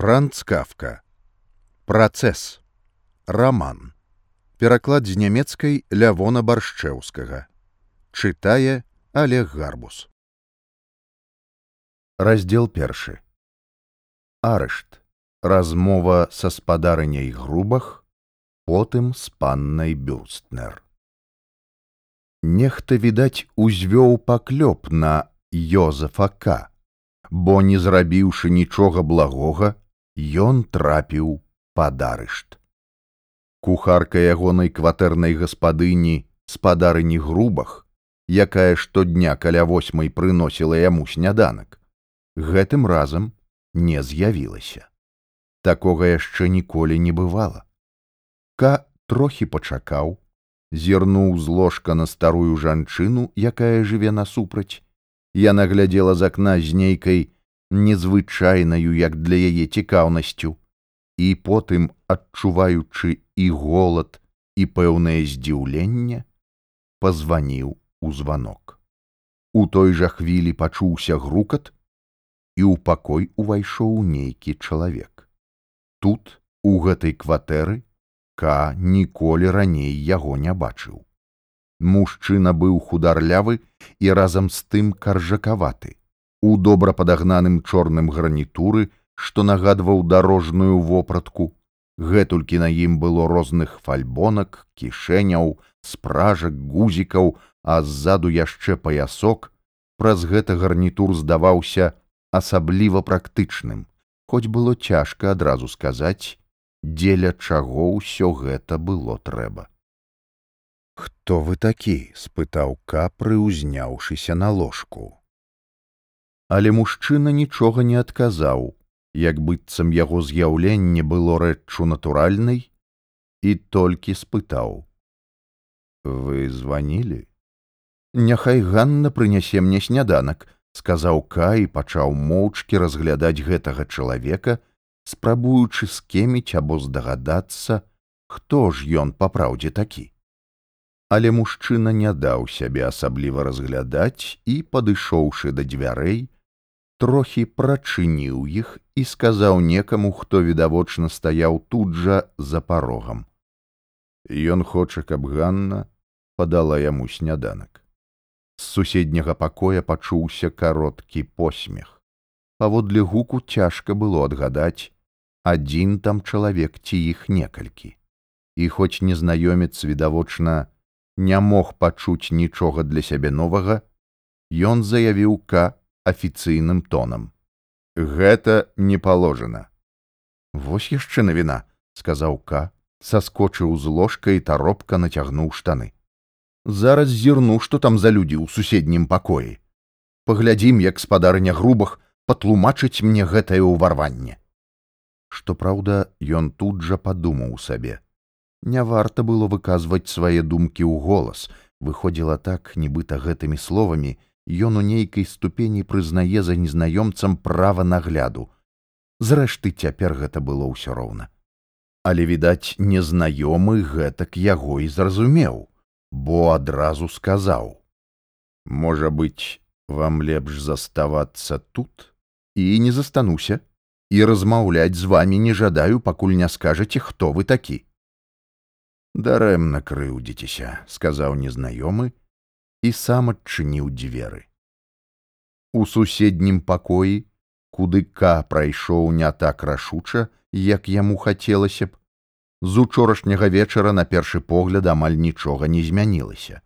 Франц Кафка. Працэс. Раман. Пераклад з нямецкай лявона баршчэўскага. Чытае Олег Гарбус. Раздзел першы. Арышт. Размова са спадарыняй грубах, потым з паннай бюстнер. Нехта, відаць, узвёў паклёп на Йозефа К бо не зрабіўшы нічога благога, ён трапіў пад арышт. Кухарка ягонай кватэрнай гаспадыні спадарыні грубах, якая штодня каля восьмай прыносіла яму сняданак, гэтым разам не з'явілася. Такога яшчэ ніколі не бывала. Ка трохі пачакаў, зірнуў з ложка на старую жанчыну, якая жыве насупраць, Яна глядзела з акна з нейкай незвычайнаю як для яе цікаўнасцю, і потым, адчуваючы і голад і пэўнае здзіўленне, пазваніў у званок. У той жа хвілі пачуўся грукат, і ў пакой увайшоў нейкі чалавек. Тут, у гэтай кватэры, Ка ніколі раней яго не бачыў. Мужчына быў хударлявы і разам з тым каржакаваты. У добра падагнаным чорным гранітуры, што нагадваў дарожную вопратку, гэтулькі на ім было розных фальбонак, кішэняў, спражак, гузікаў, а ззаду яшчэ паясок, праз гэта гарнітур здаваўся асабліва практычным, хоць было цяжка адразу сказаць, дзеля чаго ўсё гэта было трэба. Хто вы такі? спытаў капры, узняўшыся на ложку. Але мужчына нічога не адказаў, як быццам яго з'яўленне было рэччу натуральнай і толькі спытаў: « Вы званілі? Няхай Ганна прынясе мне сняданак, сказаў Ка і пачаў моўчкі разглядаць гэтага чалавека, спрабуючы скеміць або здагадацца, хто ж ён па праўдзе такі але мужчына не даў сябе асабліва разглядаць і падышоўшы да дзвярэй трохі прачыніў іх і сказаў некаму хто відавочна стаяў тут жа за парогам. Ён хоча каб ганна падала яму сняданак. З суседняга пакоя пачуўся кароткі посмех. Паводле гуку цяжка было адгадаць адзін там чалавек ці іх некалькі. І хоць незнаёмец відавочна не мог пачуць нічога для сябе новага, ён заявіў ка афіцыйным тонам. Гэта не паложана. Вось яшчэ навіна, сказаў ка, саскочыў з ложка і таропка нацягнуў штаны. Зараз зірну, што там за людзі ў суседнім пакоі. Паглядзім, як спадарня грубах патлумачыць мне гэтае ўварванне. Што праўда, ён тут жа падумаў сабе не варта было выказваць свае думкі ў голас выходзіла так нібыта гэтымі словамі ён у нейкай ступені прызнае за незнаёмцам права нагляду. Зрэшты цяпер гэта было ўсё роўна. Але відаць незнаёмы гэтак яго і зразумеў бо адразу сказаў. Можа быць вам лепш заставацца тут і не застануся і размаўляць з вами не жадаю пакуль не скажаце хто вы такі дарэмна крыўдзіцеся сказаў незнаёмы і сам адчыніў дзверы у суседнім пакоі куды ка прайшоў не так рашуча як яму хацелася б з учорашняга вечара на першы погляд амаль нічога не змянілася.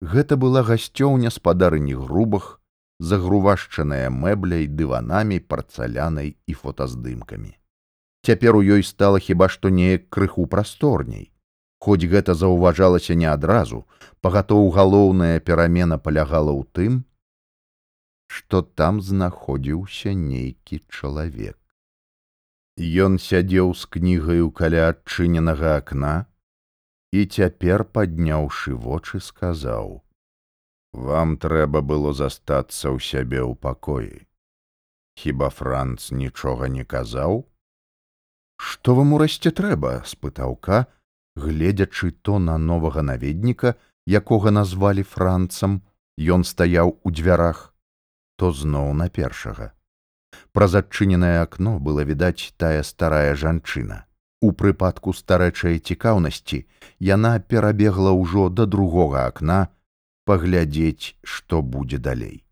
Гэта была гасцёўня спадарыні грубах загрувашчаная мэбляй дыванамі парцалянай і фотаздымкамі. Цяпер у ёй стала хіба што неяк крыху прасторней Хоць гэта заўважалася не адразу, пагатоў галоўная перамена палягала ў тым, што там знаходзіўся нейкі чалавек. Ён сядзеў з кнігаю каля адчыненага акна і цяпер, падняўшы вочы, сказаў: « Вам трэба было застацца ў сябе ў пакоі. Хіба Франц нічога не казаў? Што вам урасце трэба? — спытаў ка, гледзячы то на новага наведніка, якога назвалі францам, ён стаяў у дзвярах, то зноў на першага. Праз адчыненае акно было відаць тая старая жанчына. У прыпадку старэчай цікаўнасці яна перабегла ўжо да другога акна паглядзець, што будзе далей.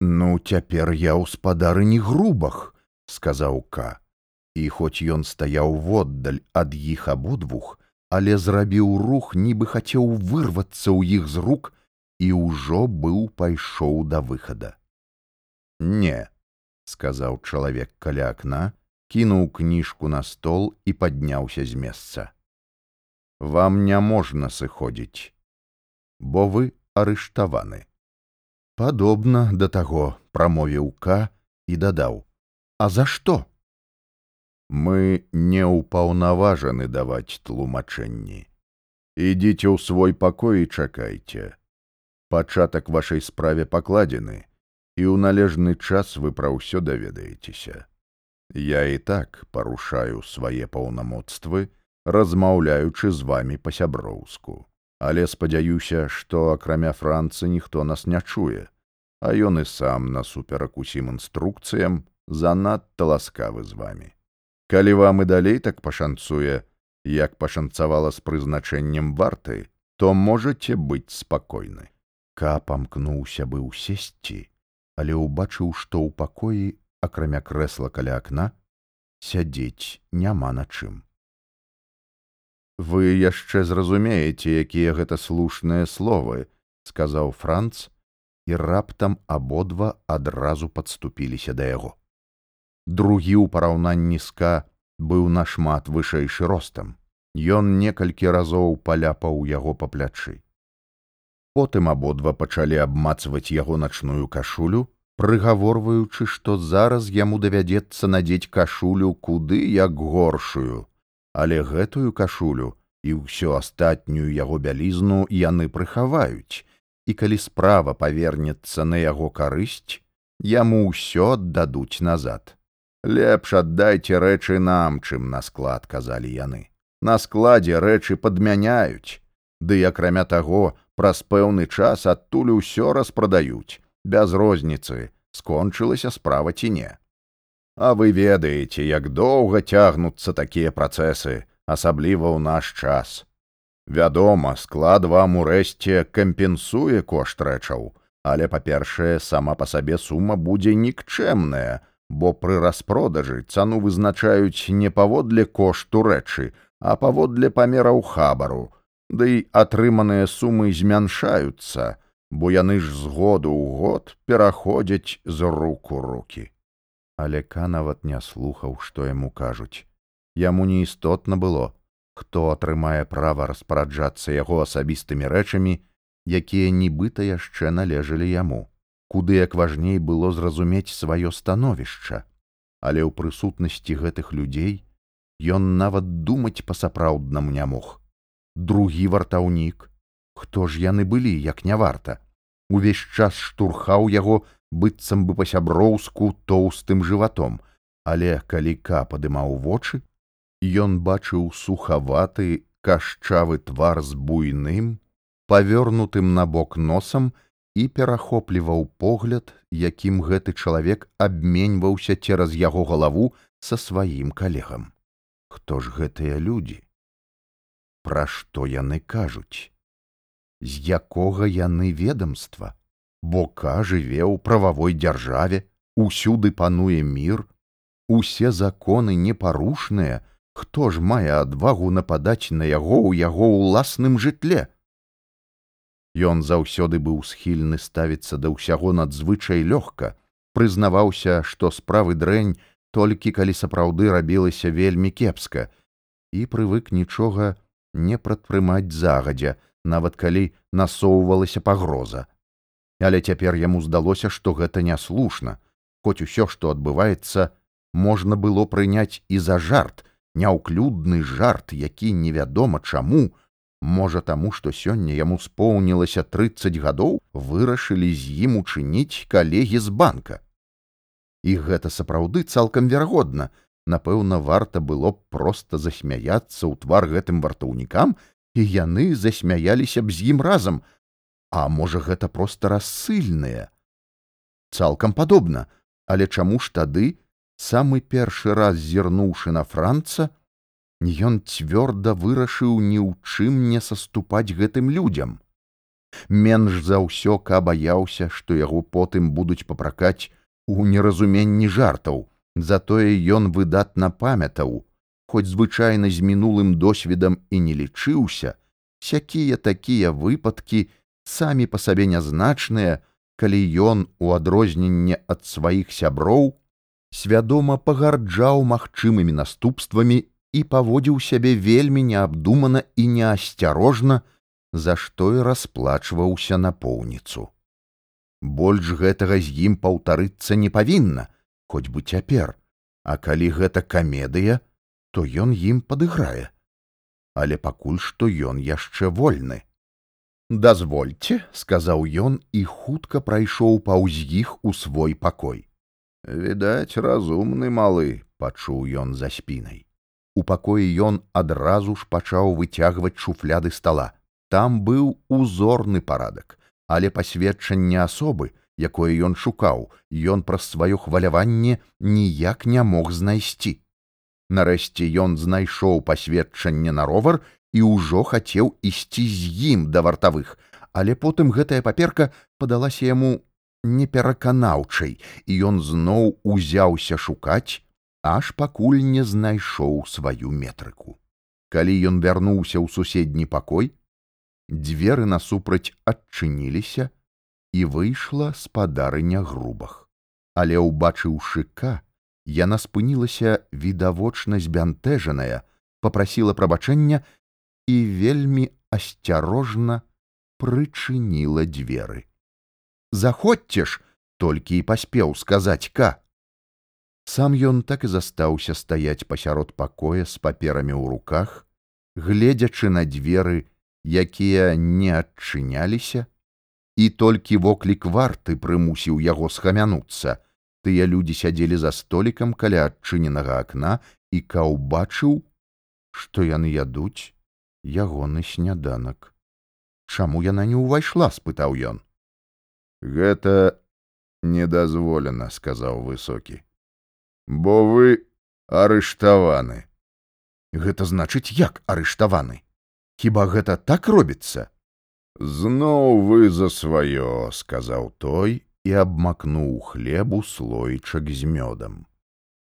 Ну, цяпер я ў спадарыні грубах, сказаў К. І хоць ён стаяў воддаль ад іх абодвух, але зрабіў рух, нібы хацеў вырвацца ў іх з рук і ўжо быў пайшоў да выхада. Не, сказаў чалавек каля акна, кінуў кніжку на стол і падняўся з месца. Вам не можна сыходзіць, бо вы арыштаваны. Падобна да таго прамовіў К і дадаў: « А за што? Мы не ўпаўнаважаны даваць тлумачэнні. Ідзіце ў свой пакой і чакайце. Пачатак вашай справе пакладзены, і ў належны час вы пра ўсё даведаецеся. Я і так парушаю свае паўнамоцтвы, размаўляючы з вамі па-сяброўску. Але спадзяюся, што акрамя францы ніхто нас не чуе, а ён і сам насуперак усім інструкцыям занадта ласкавы з вамі. Калі вам і далей так пашанцуе, як пашанцавала з прызначэннем варты, то можете быць спакойны. Ка памкнуўся быў сесці, але ўбачыў, што ў пакоі, акрамя крэсла каля акна, сядзець няма на чым. Вы яшчэ зразумееце, якія гэта слушныя словы, сказаў Франц, і раптам абодва адразу падступіліся да яго. Другі ў параўнанні ска быў нашмат вышэйшы ростам. Ён некалькі разоў паляпаў яго па плячы. Потым абодва пачалі абмацваць яго начную кашулю, прыгаворваючы, што зараз яму давядзецца надзець кашулю куды як горшую, але гэтую кашулю і ўсё астатнюю яго бялізну яны прыхаваюць, і калі справа павернецца на яго карысць, яму ўсё аддадуць назад. Лепш аддайце рэчы нам, чым на склад казалі яны. На складзе рэчы падмяняюць, ды акрамя таго, праз пэўны час адтуль усё распрадаюць. Без розніцы скончылася справа ці не. А вы ведаеце як доўга цягнуцца такія працэсы асабліва ў наш час. Вядома склад вам урэшце кампенсуе кошт рэчаў але па-першае сама па сабе сума будзе нікчэмная бо пры распродажы цану вызначаюць не паводле кошту рэчы а паводле памераў хабару ды і атрыманыя сумы змяншаюцца, бо яны ж з году ў год пераходзяць з рук у руки. Але ка нават не слухаў, што яму кажуць. Яму неістотна было, хто атрымае права распараджацца яго асабістымі рэчамі, якія нібыта яшчэ належалі яму, куды як важней было зразумець сваё становішча, але ў прысутнасці гэтых людзей ён нават думаць па-сапраўднаму не мог. Другі вартаўнік. Хто ж яны былі як не варта? Увесь час штурхаў яго быццам бы па-сяброўску тоўстым жыватом. Але калі ка падымаў вочы ён бачыў сухаваты кашчавы твар з буйным павёрнутым на бок носам і перахопліваў погляд якім гэты чалавек абменьваўся цераз яго галаву са сваім калегам. Хто ж гэтыя людзі? Пра што яны кажуць? З якога яны ведомства бо ка жыве ў прававой дзяржаве усюды пануе мір усе законы непарушныя хто ж мае адвагу нападаць на яго ў яго ўласным жытле Ён заўсёды быў схільны ставіцца да ўсяго надзвычай лёгка прызнаваўся што справы дрэнь толькі калі сапраўды рабілася вельмі кепска і прывык нічога не прадпрымаць загадзя, нават калі насоўвалася пагроза. Але цяпер яму здалося, што гэта няслушна, хоць усё, што адбываецца, можна было прыняць і за жарт, няўклюдны жарт, які невядома чаму, можа таму, што сёння яму споўнілася трыццаць гадоў, вырашылі з ім учыніць калегі з банка. І гэта сапраўды цалкам верагодна, напэўна варта было б проста засмяяцца ў твар гэтым вартаўнікам і яны засмяяліся б з ім разам. А можа гэта проста рассыльныя? Цалкам падобна. Але чаму ж тады самы першы раз зірнуўшы на франца ён цвёрда вырашыў ні ў чым не саступаць гэтым людзям. Менш за ўсё ка баяўся што яго потым будуць папракаць у неразуменні жартаў. Затое ён выдатна памятаў хоць звычайна з мінулым досведам і не лічыўся сякія такія выпадкі самі па сабе нязначныя калі ён у адрозненне ад сваіх сяброў свядома пагарджаў магчымымі наступствамі і паводзіў сябе вельмі неабдумана і неасцярожна за што і расплачваўся напоўніцу больш гэтага з ім паўтарыцца не павінна хоць бы цяпер а калі гэта камедыя то ён ім падыграе. Але пакуль што ён яшчэ вольны. Дазвольце сказаў ён і хутка прайшоў паўз іх у свой пакой. Відаць разумны малы пачуў ён за спінай у пакоі ён адразу ж пачаў выцягваць шуфляды стала там быў узорны парадак але пасведчанне асобы якое ён шукаў ён праз сваё хваляванне ніяк не мог знайсці. Нарэшце ён знайшоў пасведчанне на ровар і ўжо хацеў ісці з ім да вартавых але потым гэтая паперка падалася яму непераканаўчай і ён зноў узяўся шукаць аж пакуль не знайшоў сваю метрыку. Калі ён вярнуўся ў суседні пакой дзверы насупраць адчыніліся і выйшла спадарыня грубах. Але ўбачыўшы ка яна спынілася відавочна збянтэжаная попрасіла прабачэння і вельмі асцярожна прычыніла дзверы. Заходзьце ж толькі і паспеў сказаць ка сам ён так і застаўся стаяць пасярод пакоя з паперамі ў руках гледзячы на дзверы якія не адчыняліся і толькі воклік варты прымусіў яго схамянуцца. Тыя людзі сядзелі за столікам каля адчыненага акна і каўбачыў што яны ядуць ягоны сняданак. Чаму яна не ўвайшла спытаў ён. Гэта недазволена сказаў высокі бо вы арыштаваны. Гэта значыць як арыштаваны? Хіба гэта так робіцца? Зноў вы за сваё сказаў той і абмакнуў хлебу слойчак з мёдам.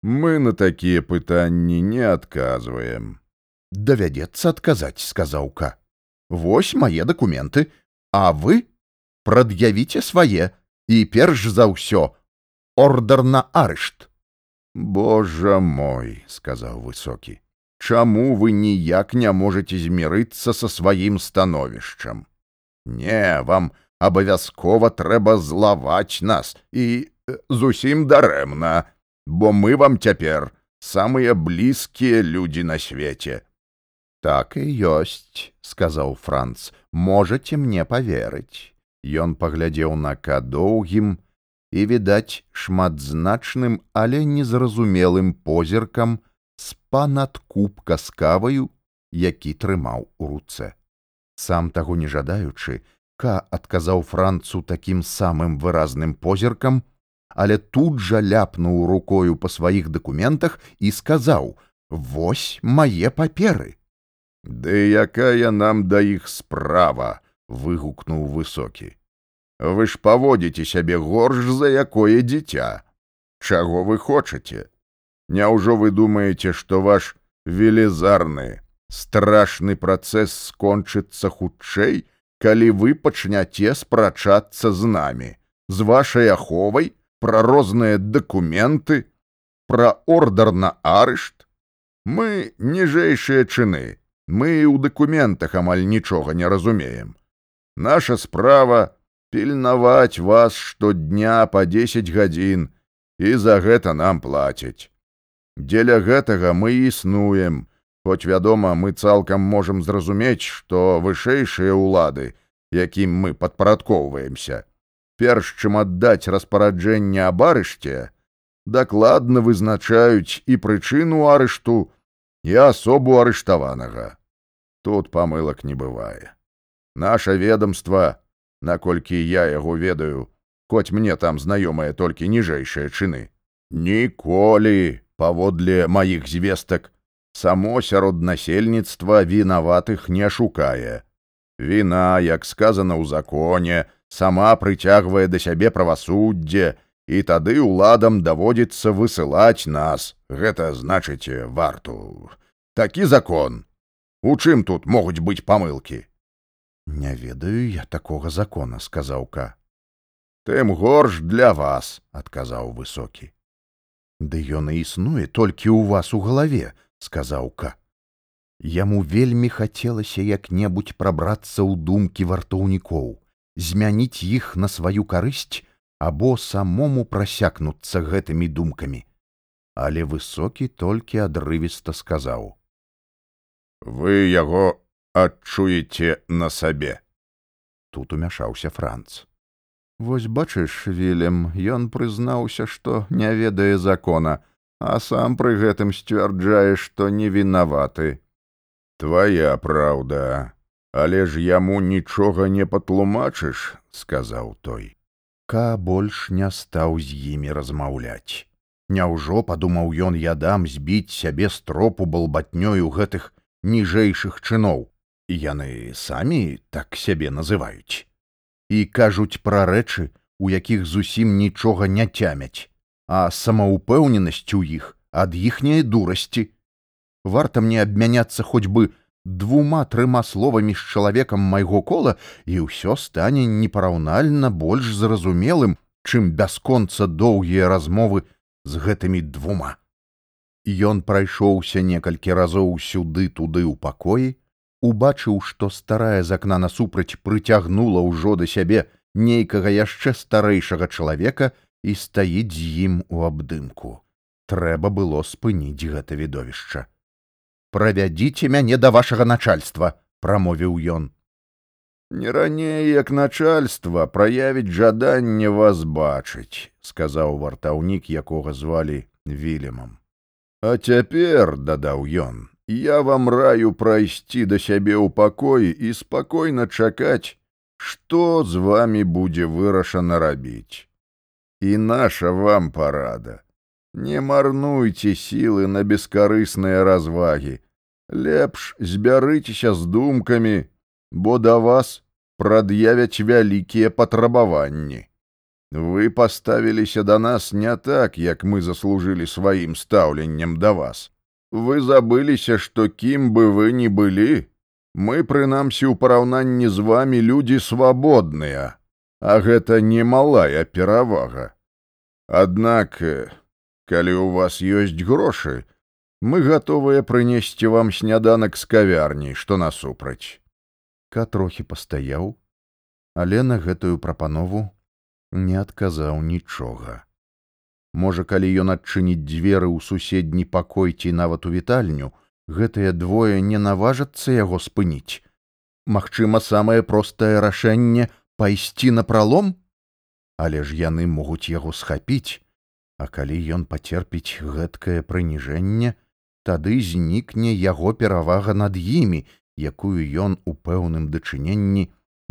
Мы на такія пытанні не адказваем. Давядзецца адказаць сказаў ка. Вось мае дакументы. А вы прад'явіце свае. І перш за ўсё ордар на арышт божа мой сказаў высокі чаму вы ніяк не можете змірыцца са сваім становішчам Не, вам абавязкова трэба злаваць нас і зусім дарэмна, бо мы вам цяпер самыя блізкія людзі на свеце. Так і ёсць, сказаў Франц, можаце мне поверыць. Ён паглядзеў на кадоўгім і відаць шматзначным, але незразумелым позіркам з па-над кубка з каваю, які трымаў у руцэ. Сам таго не жадаючы ка адказаў францу такім самым выразным позіркам але тут жа ляпнуў рукою па сваіх дакументах і сказаў вось мае паперы ды якая нам да іх справа выгукнуў высокі вы ж паводзіце сябе горш за якое дзіця чаго вы хочаце няўжо вы думаеце што ваш велізарны страшны працэс скончыцца хутчэй, калі вы пачняце спрачацца з намі, з вашай аховай пра розныя дакументы, пра ордар на арышт. Мы ніжэйшыя чыны, мы ў дакументах амаль нічога не разумеем. Наша справа пільнаваць вас штодня па 10 гадзін і за гэта нам плацяць. Дзеля гэтага мы існуем, Хоць вядома, мы цалкам можам зразумець, што вышэйшыя ўлады, якім мы падпарадкоўваемся, перш чым аддаць распараджэнне аб арышце, дакладна вызначаюць і прычыну арышту і асобу арыштаванага. Тут памылак не бывае. Наша ведомства, наколькі я яго ведаю, хоць мне там знаёмыя толькі ніжэйшыя чыны. Ніколі, паводле маіх звестак, само сярод насельніцтва вінаватых не шукае. Віна, як сказана ў законе, сама прыцягвае да сябе правасуддзе, і тады ўладам даводзіцца высылаць нас, гэта значыць варту. Такі закон. У чым тут могуць быць памылкі? Не ведаю я такога закона, сказаў ка. Тым горш для вас, адказаў высокі. Ды ён і існуе толькі ў вас у галаве, сказаў ка. Яму вельмі хацелася як-небудзь прабрацца ў думкі вартаўнікоў, змяніць іх на сваю карысць або самому прасякнуцца гэтымі думкамі. Але высокі толькі адрывіста сказаў: « Вы яго адчуеце на сабе. Тут умяшаўся Франц. Вось бачыш, Вілем, ён прызнаўся, што не ведае закона, а сам пры гэтым сцвярджае, што не вінаваты. Твая праўда, але ж яму нічога не патлумачыш, сказаў той. Ка больш не стаў з імі размаўляць. Няўжо падумаў ён я дам збіць сябе з тропу балбатнёю гэтых ніжэйшых чыноў, яны самі так сябе называюць. І кажуць пра рэчы, у якіх зусім нічога не цямяць а самаўпэўненасць у іх ад іхняй дурасці. Варта мне абмяняцца хоць бы двума трыма словамі з чалавекам майго кола і ўсё стане непараўнальна больш зразумелым, чым бясконца доўгія размовы з гэтымі двума. Ён прайшоўся некалькі разоў сюды туды ў пакоі, убачыў, што старая з акна насупраць прыцягнула ўжо да сябе нейкага яшчэ старэйшага чалавека, і стаіць з ім у абдымку. Трэба было спыніць гэта відовішча. Правядзіце мяне да вашага начальства, прамовіў ён. Не раней, як начальства праявіць жаданне вас бачыць, сказаў вартаўнік, якога звалі вілемам. А цяпер дадаў ён, я вам раю прайсці да сябе ў пакоі і спакойна чакаць, што з вами будзе вырашана рабіць. І наша вам парада. Не марнуйце сілы на бескарысныя развагі. Лепш збярыцеся з думкамі, бо да вас прад'явяць вялікія патрабаванні. Вы паставіліся да нас не так, як мы заслужылі сваім стаўленнем да вас. Вы забыліся, што кім бы вы ні былі, мы прынамсі ў параўнанні з вами людзі свабодныя, а гэта немалая перавага. Аднак, калі ў вас ёсць грошы, мы гатовыя прынесці вам сняданак з кавярні, што насупраць. Ка трохі пастаяў, але на гэтую прапанову не адказаў нічога. Можа, калі ён адчыніць дзверы ў суседні пакой ці нават у вітальню, гэтыя двое не наважацца яго спыніць. Магчыма, самае простае рашэнне пайсці на пралом, але ж яны могуць яго схапіць, А калі ён пацерпіць гэткае прыніжэнне, тады знікне яго перавага над імі, якую ён у пэўным дачыненні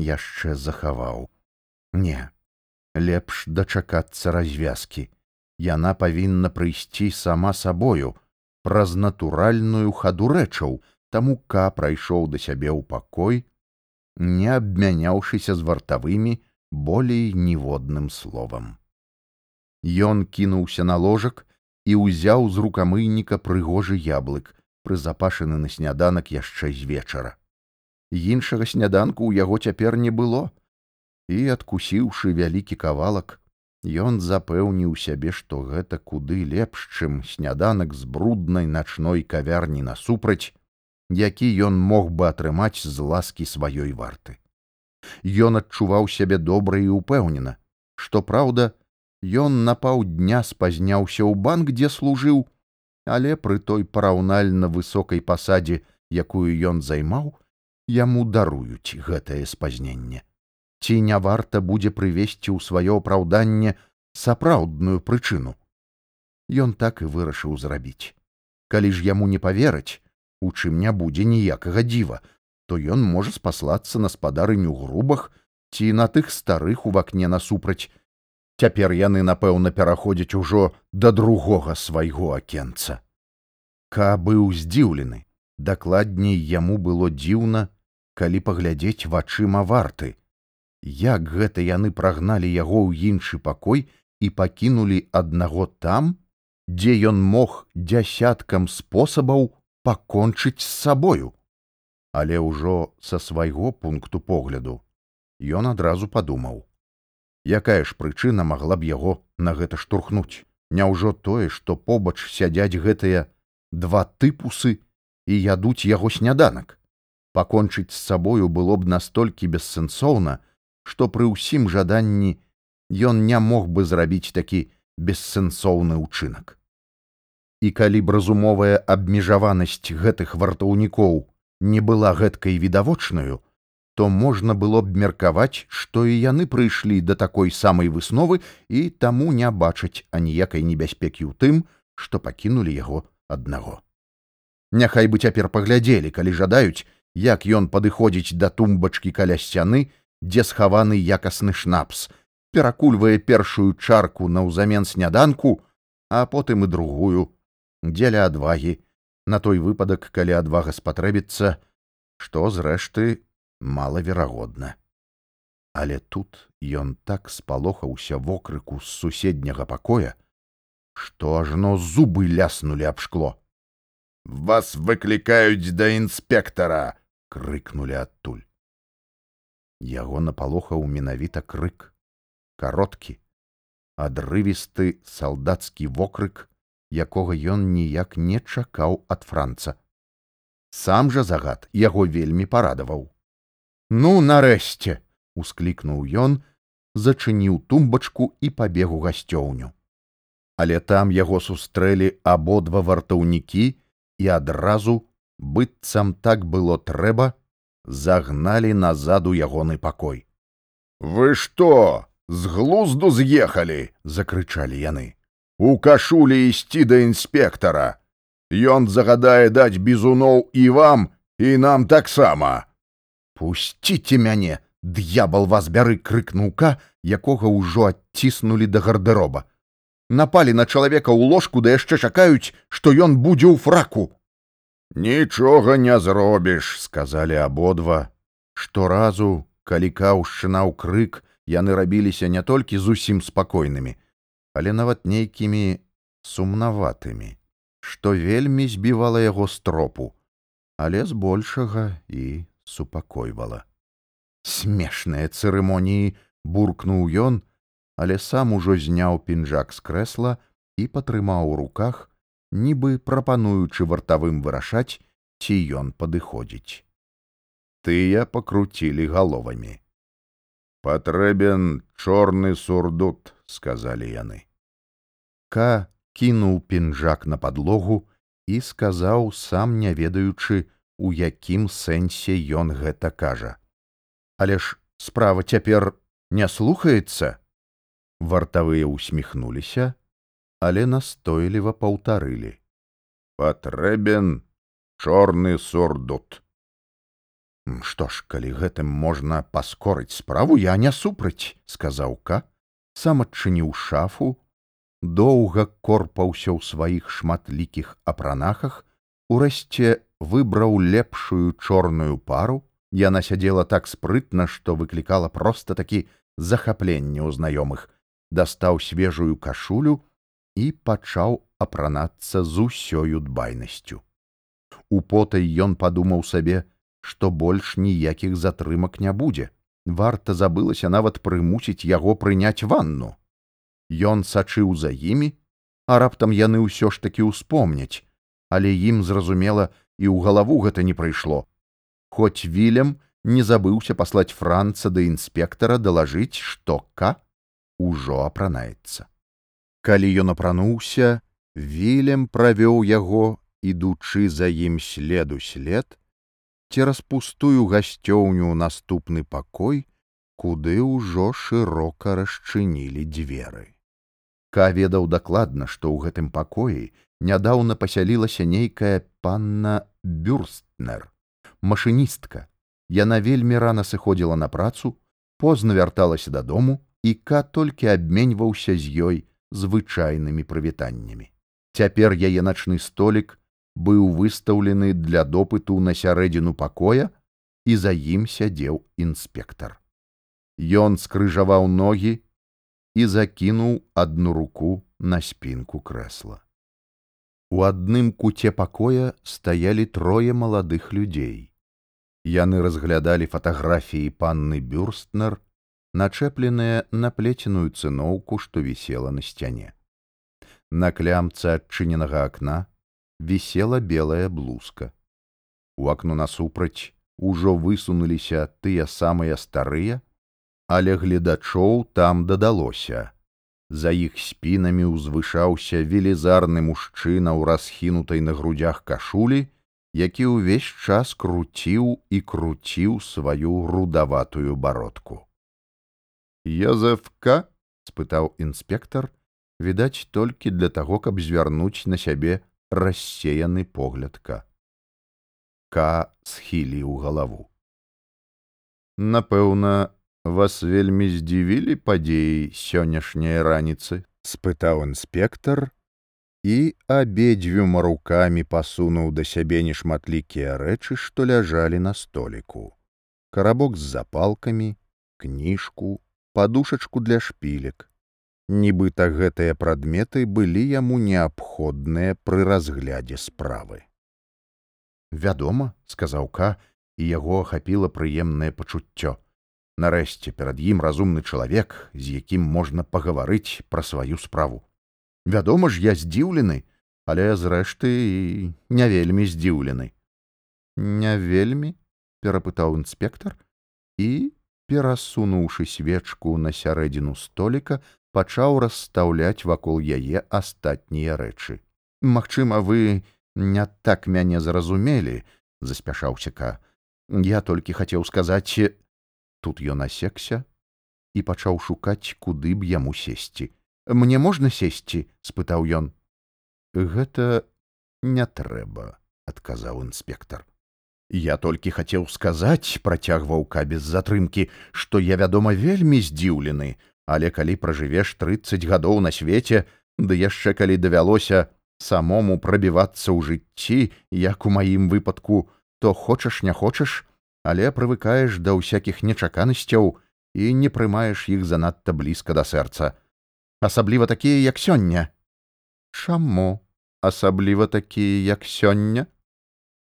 яшчэ захаваў. Не, лепш дачакацца развязкі. Яна павінна прыйсці сама сабою праз натуральную хаду рэчаў, таму ка прайшоў да сябе ў пакой, не абмяняўшыся з вартавымі болей ніводным словам. Ён кінуўся на ложак і ўзяў з рукамыйніка прыгожы яблык, прызапашаны на сняданак яшчэ з вечара. Іншага сняданку ў яго цяпер не было, і, адкусіўшы вялікі кавалак, ён запэўніў сябе, што гэта куды лепш, чым сняданак з бруднай начной кавярні насупраць, які ён мог бы атрымаць з ласкі сваёй варты. Ён адчуваў сябе добра і ўпэўнена, што праўда, ён на паўдня спазняўся ў банк, дзе служыў, але пры той параўнальна высокай пасадзе, якую ён займаў, яму даруюць гэтае спазненне. Ці не варта будзе прывесці ў сваё апраўданне сапраўдную прычыну. Ён так і вырашыў зрабіць. Калі ж яму не павераць, у чым не будзе ніякага дзіва, то ён можа спаслацца на спадарыню грубах ці на тых старых у вакне насупраць, Цяпер яны, напэўна, пераходзяць ужо да другога свайго акенца. Ка быў здзіўлены, дакладней яму было дзіўна, калі паглядзець вачыма варты. Як гэта яны прагналі яго ў іншы пакой і пакінулі аднаго там, дзе ён мог дзясяткам спосабаў пакончыць з сабою. Але ўжо са свайго пункту погляду ён адразу падумаў якая ж прычына магла б яго на гэта штурхнуць няўжо тое што побач сядзяць гэтыя два тыпусы і ядуць яго сняданак пакончыць з сабою было б настолькі бессэнсоўна што пры ўсім жаданні ён не мог бы зрабіць такі бессэнсоўны ўчынак і калі б разумовая абмежаванасць гэтых вартаўнікоў не была гэткай відавочнаю то можна было б меркаваць, што і яны прыйшлі да такой самай высновы і таму не бачаць аніякай небяспекі ў тым, што пакінулі яго аднаго. Няхай бы цяпер паглядзелі, калі жадаюць, як ён падыходзіць да тумбачкі каля сцяны, дзе схаваны якасны шнапс, перакульвае першую чарку наўзамен сняданку, а потым і другую, дзеля адвагі, на той выпадак, калі адвага спатрэбіцца, што зрэшты малаверагодна. Але тут ён так спалохаўся вокрыку з суседняга пакоя, што ажно зубы ляснулі аб шкло. Вас выклікаюць да інспектара, крыкнули адтуль. Яго напалохаў менавіта крык, кароткі, адрывісты салдацкі вокрык, якога ён ніяк не чакаў ад франца. Сам жа загад яго вельмі парадаваў. Ну, нарэшце, усклікнуў ён, зачыніў тумбачку і пабег у гасцёўню. Але там яго сустрэлі абодва вартаўнікі і адразу, быццам так было трэба, загналі назад у ягоны пакой. Вы што, з глузду з'ехалі, закрычалі яны. У кашулі ісці да інспектара. Ён загадае даць бізуноў і вам і нам таксама пусціце мяне д'ябал вас бяры крыкнуўка якога ўжо адціснулі да гардэроба напалі на чалавека ў ложку да яшчэ чакаюць што ён будзе ў фраку нічога не зробіш сказалі абодва шторазу калі каўшчынаў крык яны рабіліся не толькі зусім спакойнымі але нават нейкімі сумнаватымі што вельмі збівала яго стропу але збольшага і супакойвала. Смешныя цырымоніі буркнуў ён, але сам ужо зняў пінжак з крэсла і патрымаў у руках, нібы прапануючы вартавым вырашаць, ці ён падыходзіць. Тыя пакруцілі галовамі. Патрэбен чорны сурдут, сказалі яны. Ка кінуў пінжак на падлогу і сказаў, сам не ведаючы, у якім сэнсе ён гэта кажа. Але ж справа цяпер не слухаецца. Вартавыя ўсміхнуліся, але настойліва паўтарылі. Патрэбен чорны сурдут. Што ж, калі гэтым можна паскорыць справу, я не супраць, сказаў ка, сам адчыніў шафу, доўга корпаўся ў сваіх шматлікіх апранахах, урасце выбраў лепшую чорную пару яна сядзела так спрытна што выклікала проста такі захапленне ў знаёмых дастаў свежую кашулю і пачаў апранацца з усёю дбайнасцю у потай ён падумаў сабе што больш ніякіх затрымак не будзе варта забылася нават прымусіць яго прыняць ванну ён сачыў за імі а раптам яны ўсё ж такі ўспомняць але ім зразумела і ў галаву гэта не прыйшло. Хоць вілем не забыўся паслаць франца да інспектара далажыць, што ка ўжо апранаецца. Калі ён апрануўся, вілем правёў яго, ідучы за ім следу след, цераз пустую гасцёўню наступны пакой, куды ўжо шырока расчынілі дзверы. Ка ведаў дакладна, што ў гэтым пакоі нядаўна пасялілася нейкая панна бюрстнер машыністка яна вельмі рана сыходзіла на працу позна вярталася дадому і ка толькі абменьваўся з ёй звычайнымі прывітаннямі. Цяпер яе начны столік быў выстаўлены для допыту на сярэдзіну пакоя, і за ім сядзеў інспектор. Ён скрыжаваў ногі і закінуў адну руку на спінку крэсла. У адным куце пакоя стаялі трое маладых людзей. Яны разглядалі фатаграфіі панны бюрстнер, начэпленыя на плеценую цыноўку, што вісела на сцяне. На клямцы адчыненага акна вісела белая блузка. У акно насупраць ужо высунуліся тыя самыя старыя, але гледачоў там дадалося. За іх спінамі ўзвышаўся велізарны мужчына ў расхінутай на грудях кашулі, які ўвесь час круціў і круціў сваю рудаватую бародку. Язефка спытаў інспектор, відаць толькі для таго, каб звярнуць на сябе рассеяны поглядка. Ка схіліў галаву. Напэўна, вас вельмі здзівілі падзеі сённяшняй раніцы спытаў інспектор і абедзвюма рукамі пасунуў да сябе нешматлікія рэчы што ляжалі на століку карабок з запалкамі кніжку Падушачку для шпілек нібыта гэтыя прадметы былі яму неабходныя пры разглядзе справы вядома сказаў ка і яго ахапіла прыемнае пачуццё Нарэшце перад ім разумны чалавек, з якім можна пагаварыць пра сваю справу. Вядома ж, я здзіўлены, але зрэшты не вельмі здзіўлены. Не вельмі перапытаў інспектор і, перасунуўшы свечку на сярэдзіну століка, пачаў расстаўляць вакол яе астатнія рэчы. Магчыма, вы не так мяне зразумелі, заспяшаўся ка. Я толькі хацеў сказаць, Тут ён асекся і пачаў шукаць, куды б яму сесці. Мне можна сесці, спытаў ён. Гэта не трэба, адказаў інспектор. Я толькі хацеў сказаць, працягваў ка без затрымкі, што я, вядома, вельмі здзіўлены, але калі пражывеш трыццаць гадоў на свеце, ды яшчэ калі давялося самому прабівацца ў жыцці, як у маім выпадку, то хочаш не хочаш, але прывыкаеш да ўсякіх нечаканасцяў і не прымаеш іх занадта блізка да сэрца. Асабліва такія як сёння. Чаму? Асабліва такія як сёння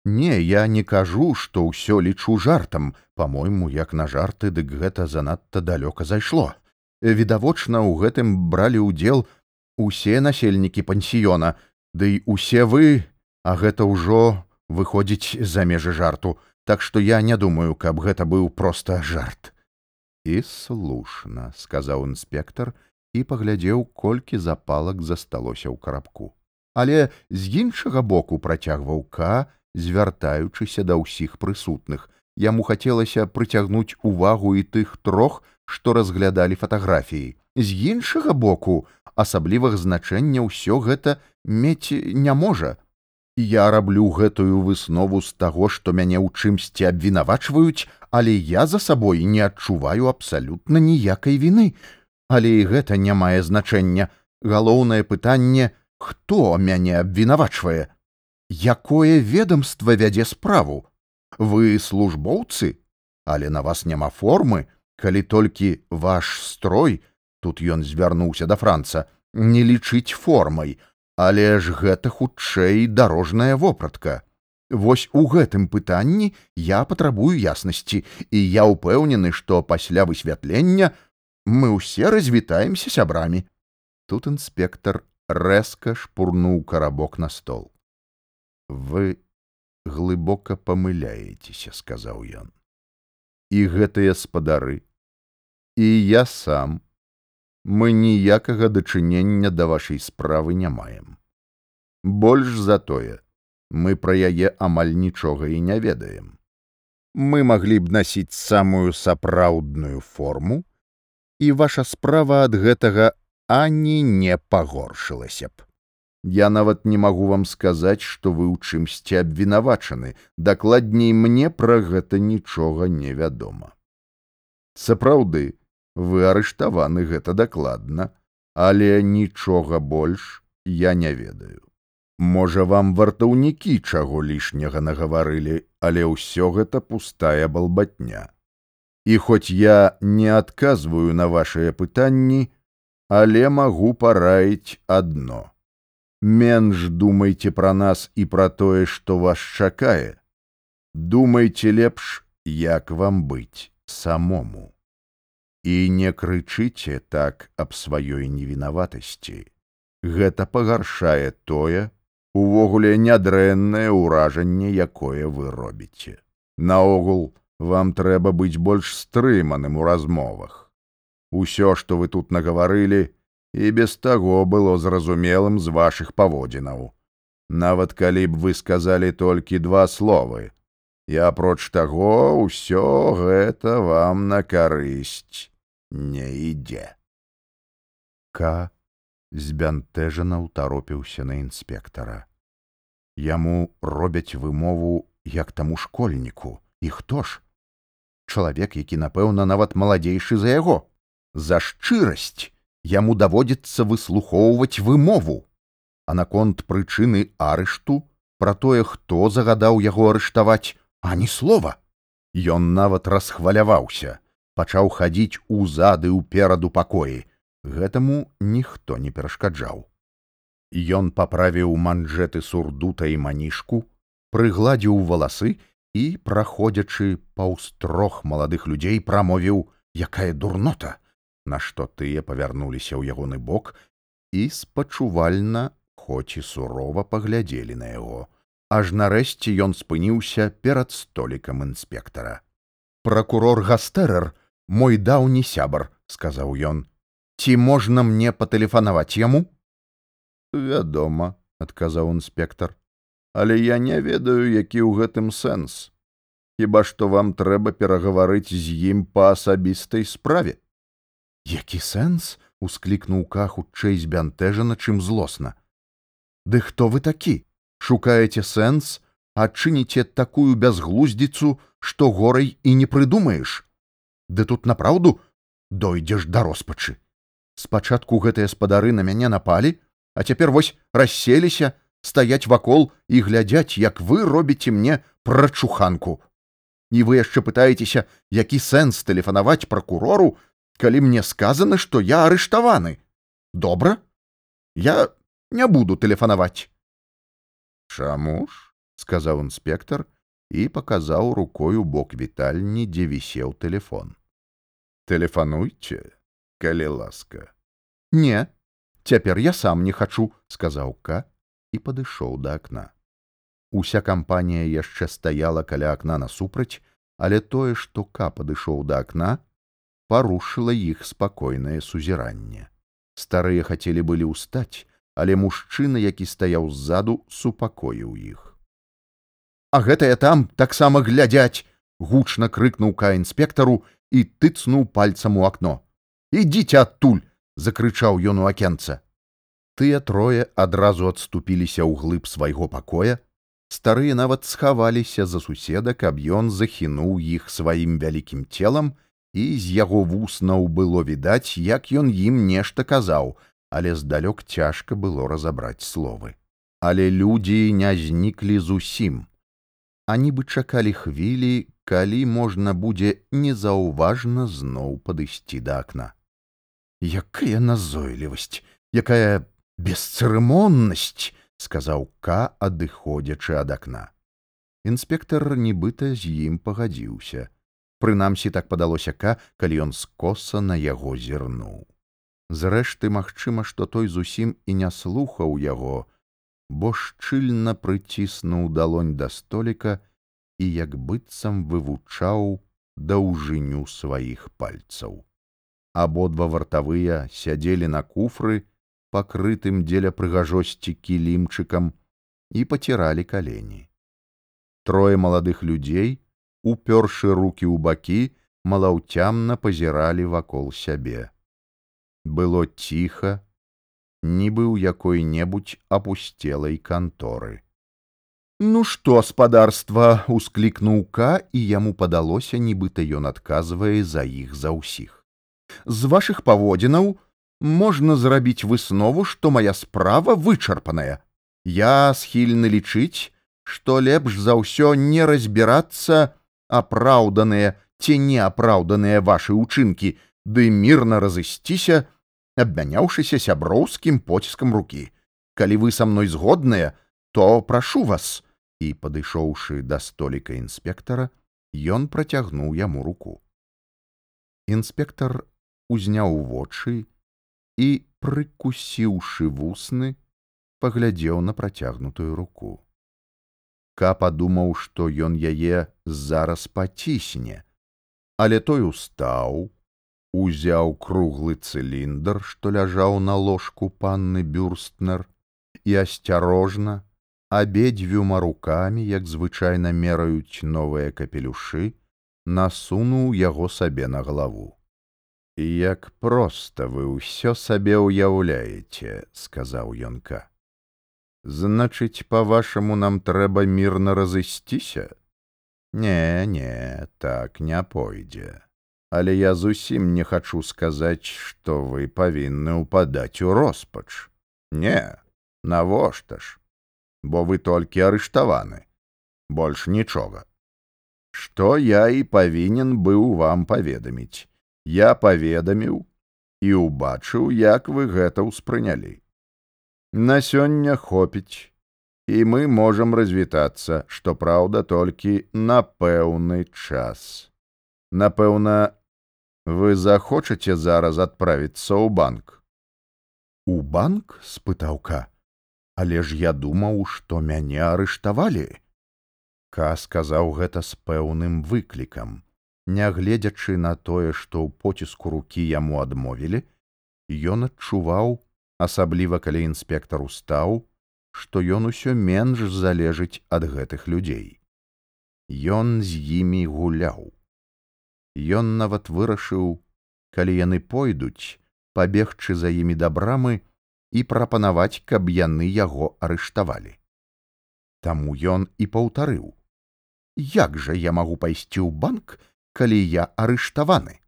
не я не кажу што ўсё лічу жартам по-мойму як на жарты дык гэта занадта далёка зайшло відавочна ў гэтым бралі ўдзел усе насельнікі пансіёна ды да усе вы а гэта ўжо выходзіць за межы жарту так што я не думаю, каб гэта быў проста жарт. І слушна, сказаў інспектор і паглядзеў, колькі запалак засталося ў карабку. Але з іншага боку працягваў ка, звяртаючыся да ўсіх прысутных. Яму хацелася прыцягнуць увагу і тых трох, што разглядалі фатаграфіі. З іншага боку, асаблівых значэння ўсё гэта мець не можа, Я раблю гэтую выснову з таго, што мяне ў чымсьці абвінавачваюць, але я за сабой не адчуваю абсалютна ніякай віны. Але і гэта не мае значэння. Галоўнае пытанне, хто мяне абвінавачвае? Якое ведомства вядзе справу? Вы службоўцы, але на вас няма формы, калі толькі ваш строй, тут ён звярнуўся да франца, не лічыць формай, Але ж гэта хутчэй дарожная вопратка. Вось у гэтым пытанні я патрабую яснасці, і я ўпэўнены, што пасля высвятлення мы ўсе развітаемся сябрамі. Тут інспектор рэзка шпурнуў карабок на стол. Вы глыбока памыляецеся, сказаў ён. І гэтыя спадары, і я сам, мы ніякага дачынення да вашай справы не маем. Больш за тое, мы пра яе амаль нічога і не ведаем. Мы маглі б насіць самую сапраўдную форму, і ваша справа ад гэтага ані не пагоршылася б. Я нават не магу вам сказаць, што вы ў чымсьці абвінавачаны, дакладней мне пра гэта нічога невядома. Сапраўды, вы арыштаваны гэта дакладна, але нічога больш я не ведаю. Можа, вам вартаўнікі чаго лішняга нагаварылі, але ўсё гэта пустая балбатня. І хоць я не адказваю на вашыя пытанні, але магу параіць адно. Менш думайце пра нас і пра тое, што вас чакае. Думайце лепш, як вам быць самому. І не крычыце так аб сваёй невінаватасці. Гэта пагаршае тое, увогуле нядрэннае ўражанне, якое вы робіце. Наогул, вам трэба быць больш стрыманым у размовах. Усё, што вы тут нагаварылі, і без таго было зразумелым з вашых паводзінаў. Нават калі б вы сказалі толькі два словы, і апроч таго ўсё гэта вам на карысць не ідзе. К збянтэжана ўтаропіўся на інспектара. Яму робяць вымову як таму школьніку, і хто ж? Чалавек, які, напэўна, нават маладзейшы за яго. За шчырасць яму даводзіцца выслухоўваць вымову. А наконт прычыны арышту пра тое, хто загадаў яго арыштаваць, ані слова. Ён нават расхваляваўся, пачаў хадзіць узады ўпераду пакоі, гэтаму ніхто не перашкаджаў. Ён паправіў манжеты сурдута і манішку, прыгладзіў валасы і, праходзячы паўз трох маладых людзей прамовіў, якая дурнота, нашто тыя павярнуліся ў ягоны бок і спачувальна, хоць і сурова паглядзелі на яго. Аж нарэшце ён спыніўся перад столікам інспектара. Пракурор Гастэрер, мой даўні сябар, сказаў ён, ці можна мне патэлефанаваць яму? Вядома адказаў інспектор але я не ведаю які ў гэтым сэнс. Хіба што вам трэба перагаварыць з ім па асабістай справе які сэнс усклікнуў ка хутчэй збянтэжана чым злосна. Ды хто вы такі? Шукаеце сэнс? Адчыніце такую бязглуздзіцу што горай і не прыдумаеш? Ды тут напраўду дойдзеш да роспачы. Спачатку гэтыя спадары на мяне напалі а цяпер вось расселіся стаяць вакол і глядзяць як вы робіце мне прачуханку. І вы яшчэ пытаецеся які сэнс тэлефанаваць пракурору калі мне сказано што я арыштаваны добра я не буду тэлефанаваць чаму ж сказаў інспектор і паказаў рукою бок вітальні дзе вісеў телефон. Тэлефануйце калі ласка. Не цяпер я сам не хачу сказаў ка і падышоў да акна уся кампанія яшчэ стаяла каля акна насупраць але тое што ка падышоў да акна парушыла іх спакойнае сузіранне старыя хацелі былі ўстаць але мужчына які стаяў ззаду супакоіў іх а гэтыя там таксама глядзяць гучна крыкнуў ка інспектару і тыцнуў пальцам у акно. Ідзіце адтуль закрычаў ён у акенца. Тыя трое адразу адступіліся ў глыб свайго пакоя. Старыя нават схаваліся за суседа каб ён захінуў іх сваім вялікім целам і з яго вуснаў было відаць як ён ім нешта казаў але здалёк цяжка было разабраць словы. Але людзі не зніклі зусім. А нібы чакалі хвілі калі можна будзе незаўважна зноў падысці да акна. Якая назойлівасць якая бесцырымоннасць сказаў ка адыходзячы ад акна. Інспектор нібыта з ім пагадзіўся прынамсі так падалося ка калі ён скоса на яго зірнуў зрэшты магчыма што той зусім і не слухаў яго бо шчыльна прыціснуў далонь да століка і як быццам вывучаў даўжыню сваіх пальцаў. Абодва вартавыя сядзелі на куфры, пакрытым дзеля прыгажосці кілімчыкам і паціралі калені. Трое маладых людзей, упёршы руки ў бакі, малаўцямна пазіралі вакол сябе. Было ціха, нібы ў якой-небудзь апусцелай канторы. Ну што спадарства усклікнуў ка і яму падалося нібыта ён адказвае за іх за ўсіх з вашых паводзінаў можна зрабіць выснову, што мая справа вычарпаная. Я схільны лічыць, што лепш за ўсё не разбірацца апраўданыя ці неапраўданыя вашы ўчынкі, ды мірна разысціся, абмяняўшыся сяброўскім поціскам рукі. Калі вы са мной згодныя, то прашу вас, і падышоўшы да століка інспектара, ён працягнуў яму руку. Інспектар узняў вочы і, прыкусіўшы вусны, паглядзеў на працягнутую руку. Ка падумаў, што ён яе зараз пацісне, але той устаў, узяў круглы цыліндр, што ляжаў на ложку панны бюрстнер і асцярожна, абедзвюма рукамі, як звычайна мераюць новыя капелюшы, насунуў яго сабе на галаву. Як проста вы ўсё сабе ўяўляеце, сказаў ёнка. Значыць, па-вашаму, нам трэба мірна разысціся? Не, не, так не пойдзе. Але я зусім не хачу сказаць, што вы павінны ўпадаць у роспач. Не, навошта ж? бо вы толькі арыштаваны больш нічога што я і павінен быў вам паведаміць я паведаміў і ўбачыў як вы гэта ўспрынялі на сёння хопіць і мы можам развітацца што праўда толькі на пэўны час. Напэўна вы захочаце зараз адправіцца ў банк? У банк? спытаўка. Але ж я думаў, што мяне арыштавалі. Ка сказаў гэта з пэўным выклікам. Нягледзячы на тое, што ў поціску рукі яму адмовілі, ён адчуваў, асабліва калі інспектар устаў, што ён усё менш залежыць ад гэтых людзей. Ён з імі гуляў. Ён нават вырашыў, калі яны пойдуць, пабегчы за імі да брамы, і прапанаваць, каб яны яго арыштавалі. Таму ён і паўтарыў: Як жа я магу пайсці ў банк, калі я арыштаваны?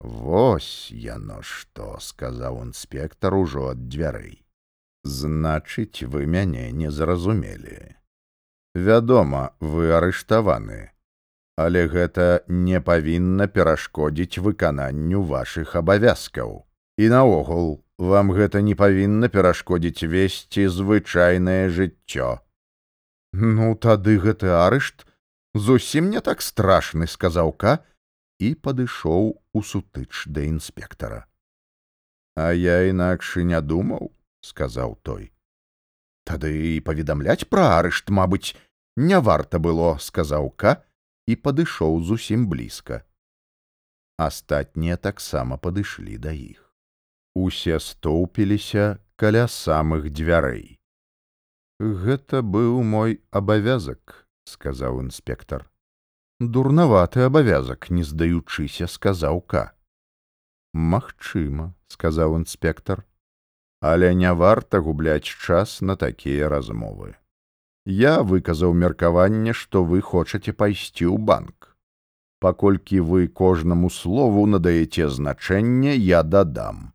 Вось яно што сказаў інспектар ужо ад дзвярэй. Значыць, вы мяне не зразумелі. Вядома, вы арыштаваны, але гэта не павінна перашкодзіць выкананню вашых абавязкаў. І наогул вам гэта не павінна перашкодзіць весці звычайнае жыццё. Ну тады гэты арышт зусім не так страшны, сказаў ка і падышоў у сутыч да інспектара. А я інакш і не думаў, сказаў той. Тады і паведамляць пра арышт, мабыць, не варта было, сказаў ка і падышоў зусім блізка. Астатнія таксама падышлі да іх усе стоўпіліся каля самых дзвярэй. Гэта быў мой абавязак, сказаў інспектар. Дурнаваты абавязак, не здаючыся, сказаў ка. Магчыма, сказаў інспектар, але не варта губляць час на такія размовы. Я выказаў меркаванне, што вы хочаце пайсці ў банк. Паколькі вы кожнаму слову надаеце значэнне, я дадам.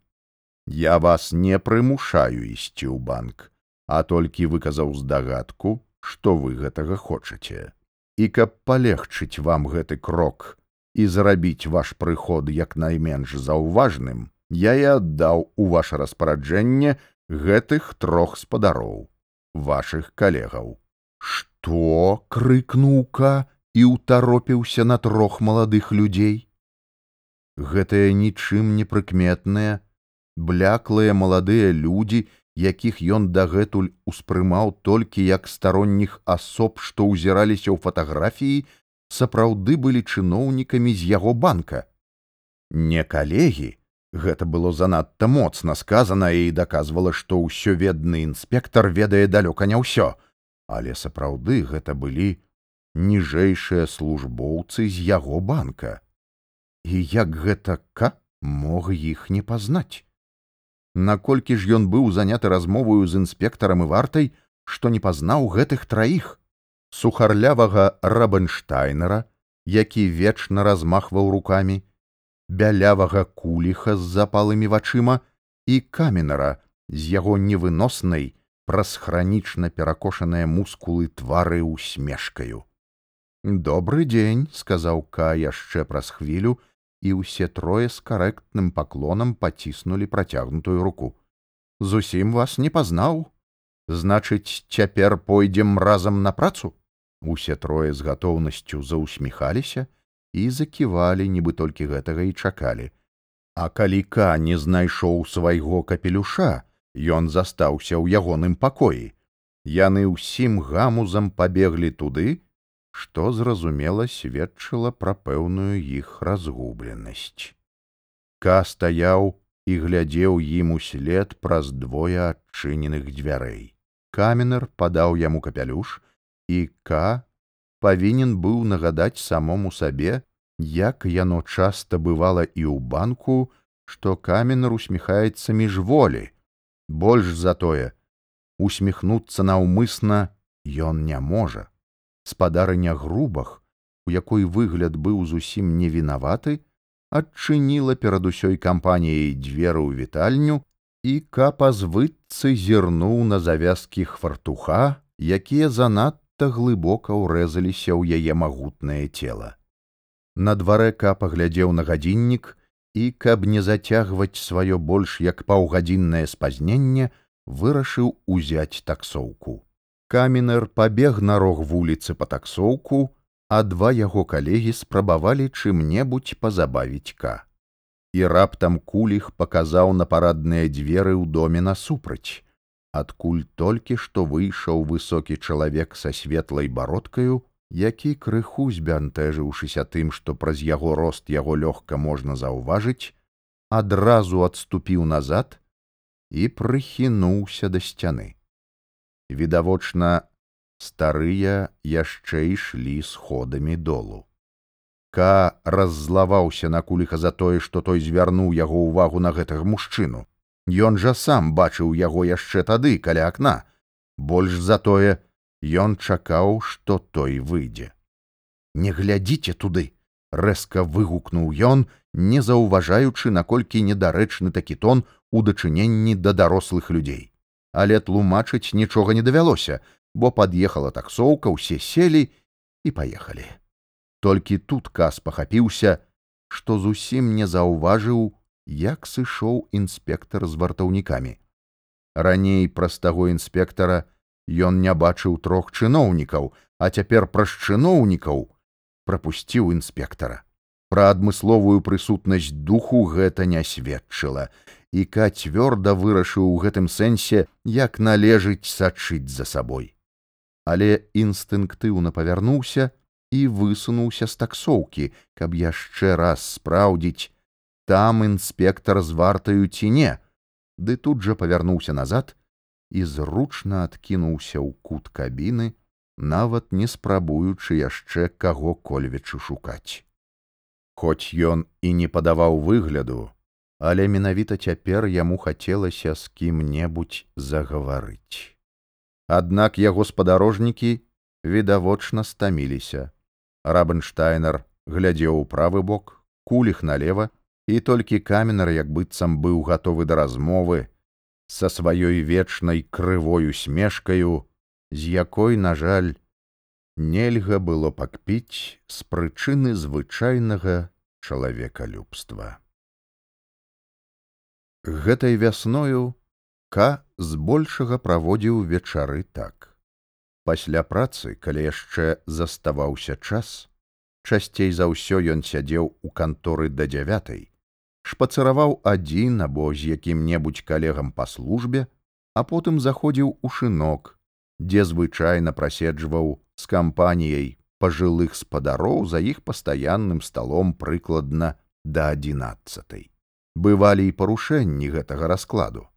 Я вас не прымушаю ісці ў банк, а толькі выказаў здагадку, што вы гэтага хочаце. І каб палегчыць вам гэты крок і зрабіць ваш прыход як найменш заўважным, я і аддаў у ваше распараджэнне гэтых трох спадароў, вашых калегаў. Што крыкнуўка і ўтаропіўся на трох маладых людзей. Гэтыя нічым непрыкметныя, бляклыя маладыя людзі, якіх ён дагэтуль успрымаў толькі як старонніх асоб, што ўзіраліся ў фатаграфіі, сапраўды былі чыноўнікамі з яго банка. Не калегі, гэта было занадта моцна сказана і даказвала, што ўсё ведны інспектар ведае далёка не ўсё, але сапраўды гэта былі ніжэйшыя службоўцы з яго банка. І як гэта ка мог іх не пазнаць наколькі ж ён быў заняты размоваю з інспектарам і вартай, што не пазнаў гэтых траіх сухарлявага рабанштайнера, які вечна размахваў рукамі бялявага куліха з запалымі вачыма і каменара з яго невыноснай праз хранічна перакошаныя мускулы твары усмешкаю. Добры дзень, сказаў Ка яшчэ праз хвілю, і ўсе трое з карэктным паклонам паціснулі працягнутую руку. Зусім вас не пазнаў. Значыць, цяпер пойдзем разам на працу. Усе трое з гатоўнасцю заўсміхаліся і заківалі, нібы толькі гэтага і чакалі. А калі Ка не знайшоў свайго капелюша, ён застаўся ў ягоным пакоі. Яны ўсім гамузам пабеглі туды, што зразумела сведчыла пра пэўную іх разгубленасць. Ка стаяў і глядзеў ім услед праз двое адчыненых дзвярэй. Каменер падаў яму капялюш, і Ка павінен быў нагадаць самому сабе, як яно часта бывала і ў банку, што каменер усміхаецца міжволі, больш за тое усміхнуцца наўмысна ён не можа спадарыня грубах у якой выгляд быў зусім невінаваты адчыніла перад усёй кампаніяй дзверы ў вітальню і капазвыцца зірнуў на завязкі хвартуха якія занадта глыбока ўрэзаліся ў яе магутнае цела. На дварэ капа глядзеў на гадзіннік і каб не зацягваць сваё больш як паўгадзіннае спазненне вырашыў узяць таксоўку каменер пабег на рог вуліцы па таксоўку а два яго калегі спрабавалі чым-небудзь пазабавіць ка і раптам куліх паказаў на парадныя дзверы ў доме насупраць адкуль толькі што выйшаў высокі чалавек са светлай бародкаю які крыху збянтэжыўшыся тым, што праз яго рост яго лёгка можна заўважыць, адразу адступіў назад і прыхінуўся да сцяны. Відавочна, старыя яшчэ ішлі сходамі долу. Ка раззлаваўся на куліха за тое, што той звярнуў яго ўвагу на гэтага мужчыну. Ён жа сам бачыў яго яшчэ тады каля акна, больш за тое, Ён чакаў, што той выйдзе. Не глядзіце туды, рэзка выгукнуў ён, не заўважаючы, наколькі недарэчны такі тон у дачыненні да дарослых людзей. Але тлумачыць нічога не давялося, бо пад'ехала таксоўка, усе селі і паехалі. Толькі тут кас пахапіўся, што зусім не заўважыў, як сышоў інспектор з вартаўнікамі. Раней праз таго інспектара, Ён не бачыў трох чыноўнікаў, а цяпер праз чыноўнікаў прапусціў інспектара. Пра адмысловую прысутнасць духу гэта не сведчыла, і ка цвёрда вырашыў у гэтым сэнсе, як належыць сачыць за сабой. Але інстынктыўна павярнуўся і высунуўся з таксоўкі, каб яшчэ раз спраўдзіць, там інспектар з вартаю ці не, ды тут жа павярнуўся назад, і зручна адкінуўся ў кут кабіны, нават не спрабуючы яшчэ каго-кольвічы шукаць. Хоць ён і не падаваў выгляду, але менавіта цяпер яму хацелася з кім-небудзь загаварыць. Аднак яго спадарожнікі відавочна стаміліся. Рабенштайнер глядзеў у правы бок, куліх налево, і толькі каменар як быццам быў гатовы да размовы, са сваёй вечнай крывою смешкаю, з якой, на жаль, нельга было пакпіць з прычыны звычайнага чалавекалюбства. Гэтай вясною К збольшага праводзіў вечары так. Пасля працы, калі яшчэ заставаўся час, часцей за ўсё ён сядзеў у канторы да дзявятай, шпацыраваў адзін або з якім-небудзь калегам па службе, а потым заходзіў у шынок, дзе звычайна праседжваў з кампаніяй пажылых спадароў за іх пастаянным сталом прыкладна да адзінаццатай. Бывалі і парушэнні гэтага раскладу.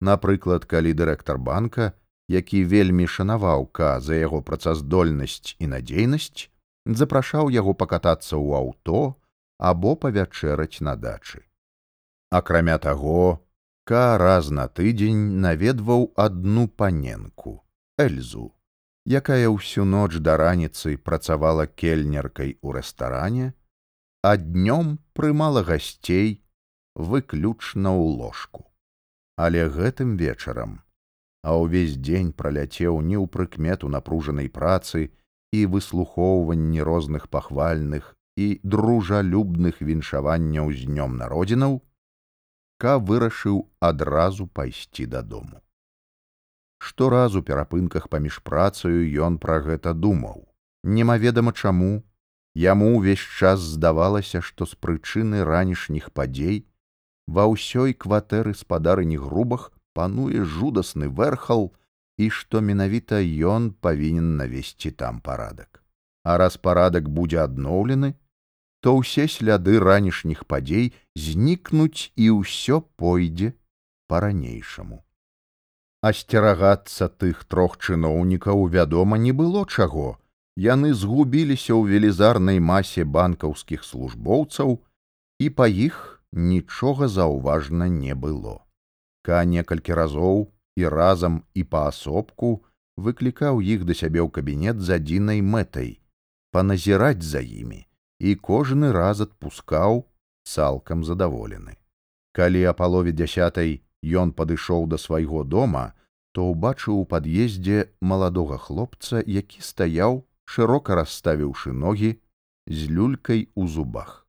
Напрыклад, калі дырэктар банка, які вельмі шанаваў ка за яго працаздольнасць і надзейнасць, запрашаў яго пакатацца ў аўто або павячэраць на дачы. Акрамя таго, Ка раз на тыдзень наведваў адну паненку, Эльзу, якая ўсю ноч да раніцы працавала кельнеркай у рэстаране, а днём прымала гасцей выключна ў ложку. Але гэтым вечарам, а ўвесь дзень праляцеў не ў прыкмету напружанай працы і выслухоўванні розных пахвальных і дружалюбных віншаванняў з днём народзінаў, ка вырашыў адразу пайсці дадому. Штораз у перапынках паміж працаю ён пра гэта думаў. Немаведама чаму, яму ўвесь час здавалася, што з прычыны ранішніх падзей ва ўсёй кватэры спадарыні грубах пануе жудасны верхал і што менавіта ён павінен навесці там парадак. А раз парадак будзе адноўлены, то ўсе сляды ранішніх падзей знікнуць і ўсё пойдзе па-ранейшаму. Асцерагацца тых трох чыноўнікаў, вядома, не было чаго. Яны згубіліся ў велізарнай масе банкаўскіх службоўцаў, і па іх нічога заўважна не было. Ка некалькі разоў і разам і паасобку выклікаў іх да сябе ў кабінет з адзінай мэтай паназіраць за імі і кожны раз адпускаў цалкам задаволены. Калі а палове дзясятай ён падышоў да свайго дома, то ўбачыў у пад'ездзе маладога хлопца, які стаяў, шырока расставіўшы ногі з люлькай у зубах.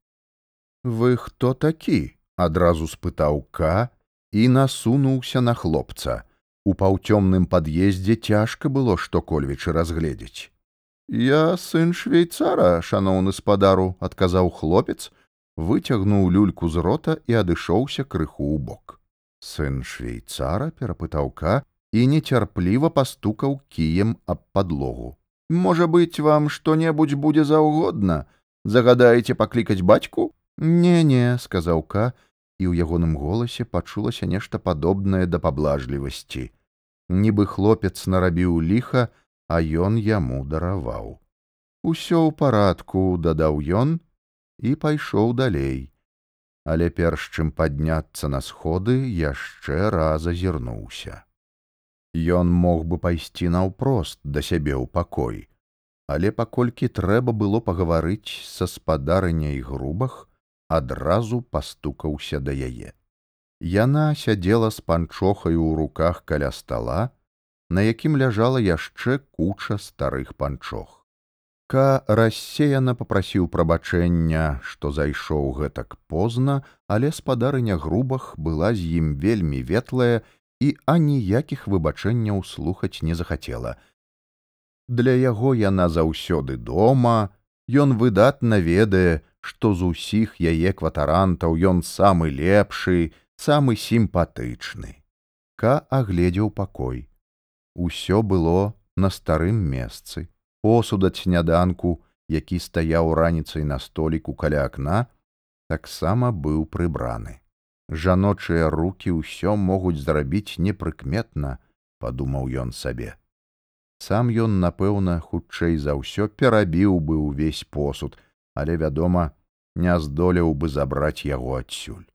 Вы хто такі? адразу спытаў К і насунуўся на хлопца. У паўцёмным пад'ездзе цяжка было што-кольвічы разгледзець. Я сын швейцара, шаноўны спадару, адказаў хлопец, выцягнуў люльку з рота і адышоўся крыху ў бок. Сын швейцара перапытаў К і нецярпліва пастукаў кіем аб падлогу. Можа быць, вам што-небудзь будзе заўгодна, загадаеце паклікаць бацьку? Не, не, сказаў Ка, і ў ягоным голасе пачулася нешта падобнае да паблажлівасці. Нібы хлопец нарабіў ліха, а ён яму дараваў. Усё ў парадку, дадаў ён і пайшоў далей. Але перш чым падняцца на сходы, яшчэ раз азірнуўся. Ён мог бы пайсці наўпрост да сябе ў пакой, але паколькі трэба было пагаварыць са спадарыняй грубах, адразу пастукаўся да яе. Яна сядзела з панчохаю ў руках каля стала, на якім ляжала яшчэ куча старых панчох. Ка рассеяна попрасіў прабачэння, што зайшоў гэтак позна, але спадарыня грубах была з ім вельмі ветлая і аніякіх выбачэнняў слухаць не захацела. Для яго яна заўсёды дома, ён выдатна ведае, што з усіх яе кватарантаў ён самы лепшы, самы сімпатычны. Ка агледзеў пакой. Усё было на старым месцы. Посуд ад сняданку, які стаяў раніцай на століку каля акна, таксама быў прыбраны. Жаночыя руки ўсё могуць зрабіць непрыкметна, падумаў ён сабе. Сам ён, напэўна, хутчэй за ўсё перабіў бы ўвесь посуд, але, вядома, не здолеў бы забраць яго адсюль.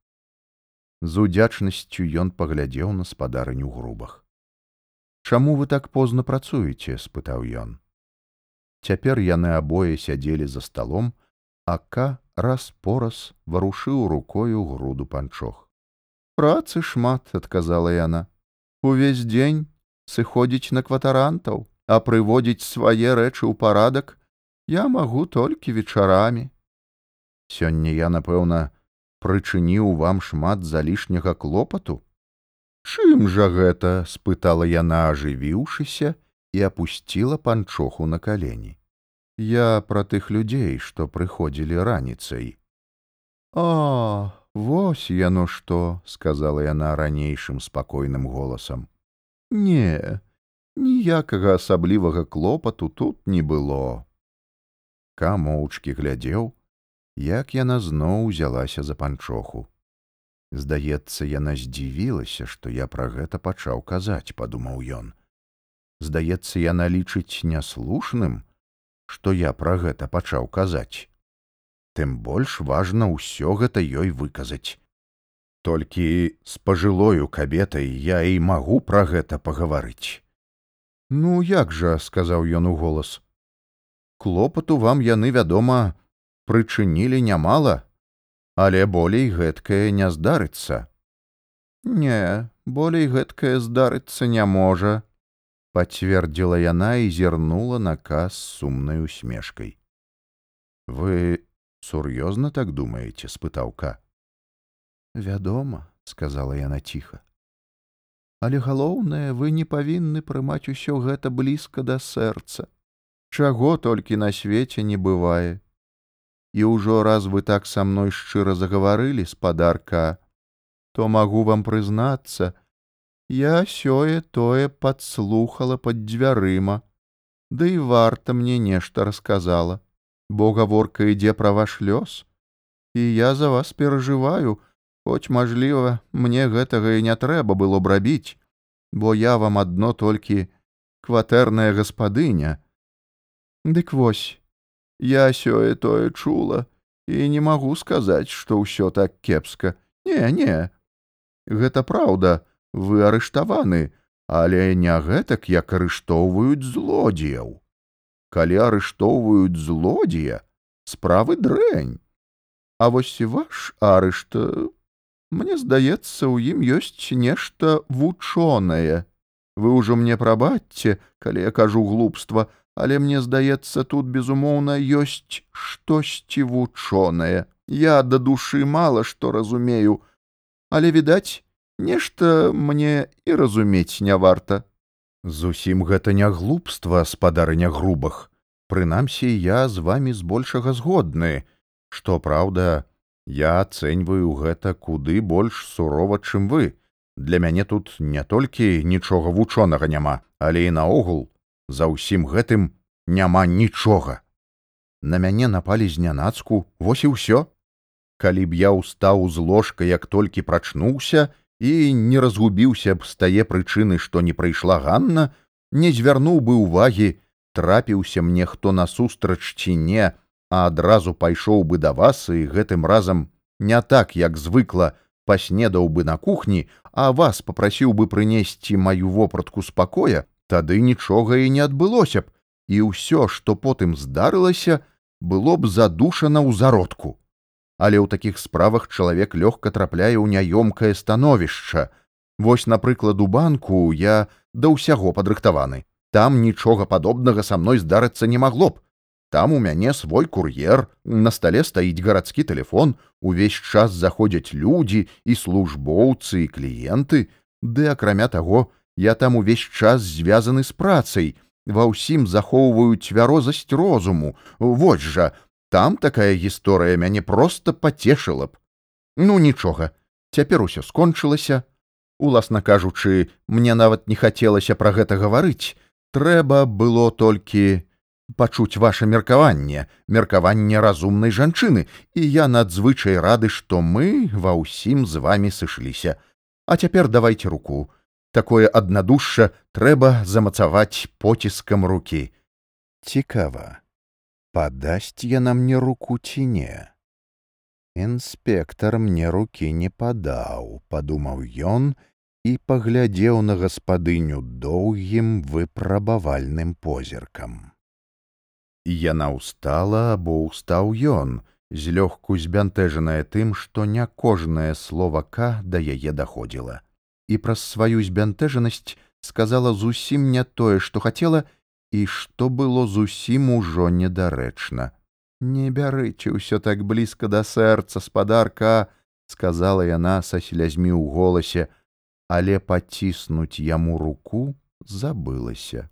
З удзячнасцю ён паглядзеў на спадарыню грубах. Чаму вы так позна працуеце? — спытаў ён. Цяпер яны абое сядзелі за сталом, а Ка раз пораз варушыў рукою груду панчох. Працы шмат, адказала яна. Увесь дзень сыходзіць на кватарантаў, а прыводзіць свае рэчы ў парадак я магу толькі вечарамі. Сёння я, напэўна, прычыніў вам шмат залішняга клопату. Чым жа гэта? — спытала яна, ажывіўшыся і апусціла панчоху на калені. Я пра тых людзей, што прыходзілі раніцай. О, вось яно што, — сказала яна ранейшым спакойным голасам. Не, ніякага асаблівага клопату тут не было. Ка моўчкі глядзеў, як яна зноў узялася за панчоху. Здаецца, яна здзівілася, што я пра гэта пачаў казаць, падумаў ён. Здаецца, яна лічыць няслушным, што я пра гэта пачаў казаць. Тым больш важна ўсё гэта ёй выказаць. Толькі з пажылою кабетай я і магу пра гэта пагаварыць. Ну, як жа, сказаў ён у голас. Клопату вам яны, вядома, прычынілі нямала, але болей гэткае не здарыцца. Не, болей гэткае здарыцца не можа, пацвердзіла яна і зірнула наказ сумнай усмешкай. Вы сур'ёзна так думаеце, спытаўка. Вядома, сказала яна ціха. Але галоўнае, вы не павінны прымаць усё гэта блізка да сэрца. Чаго толькі на свеце не бывае. І ўжо раз вы так са мной шчыра загаварылі спадарка, то магу вам прызнацца, я сёе тое падслухала пад дзвярыма, Ды і варта мне нешта расказала, бо гаворка ідзе пра ваш лёс, і я за вас перажываю, Хоць, мажліва, мне гэтага і не трэба было б рабіць, бо я вам адно толькі кватэрная гаспадыня. Дык вось, я сёе тое чула і не магу сказаць, што ўсё так кепска. Не, не. Гэта праўда, вы арыштаваны, але не гэтак, як арыштоўваюць злодзеяў. Калі арыштоўваюць злодзея, справы дрэнь. А вось і ваш арышт Мне здаецца, у ім ёсць нешта вучонае. Вы ўжо мне прабачце, калі я кажу глупства, але мне здаецца, тут, безумоўна, ёсць штосьці вучонае. Я да душы мала што разумею, але відаць, нешта мне і разумець не варта. Зусім гэта не глупства, спадарыня грубах. Прынамсі, я з вамі збольшага згодны, што праўда, Я ацэньваю гэта куды больш сурова, чым вы. Для мяне тут не толькі нічога вучонага няма, але і наогул за ўсім гэтым няма нічога. На мяне напалі знянацку, вось і ўсё. Калі б я ўстаў з ложка, як толькі прачнуўся і не разгубіўся б з тае прычыны, што не прыйшла Ганна, не звярнуў бы ўвагі, трапіўся мне хто насустрач ці не, а адразу пайшоў бы да вас і гэтым разам не так, як звыкла, паснедаў бы на кухні, а вас попрасіў бы прынесці маю вопратку спакоя, тады нічога і не адбылося б, і ўсё, што потым здарылася, было б задушана ў зародку. Але ў такіх справах чалавек лёгка трапляе ў няёмкае становішча. Вось, напрыклад, у банку я да ўсяго падрыхтаваны. Там нічога падобнага са мной здарыцца не магло б, там у мяне свой кур'ер, на стале стаіць гарадскі тэлефон, увесь час заходзяць людзі і службоўцы і кліенты, ды акрамя таго, я там увесь час звязаны з працай, ва ўсім захоўваю цвярозасць розуму. Вось жа, там такая гісторыя мяне проста пацешыла б. Ну нічога, цяпер усё скончылася. Уласна кажучы, мне нават не хацелася пра гэта гаварыць. Трэба было толькі пачуць ваше меркаванне, меркаванне разумнай жанчыны, і я надзвычай рады, што мы ва ўсім з вами сышліся. А цяпер давайте руку. Такое аднадушша трэба замацаваць поціскам рукі. Цікава, падасць яна мне руку ці не. Інспектор мне рукі не падаў, падумаў ён і паглядзеў на гаспадыню доўгім выпрабавальным позіркам. Яна ўстала або ўстаў ён, злёгку збянтэжаная тым, што не кожнае слова к да яе даходзіла. І праз сваю збянтэжанасць сказала зусім не тое, што хацела і што было зусім ужо недарэчна. Не бярыце ўсё так блізка да сэрца, спадарка, сказала яна са слязьмі ў голасе, але паціснуць яму руку забылася.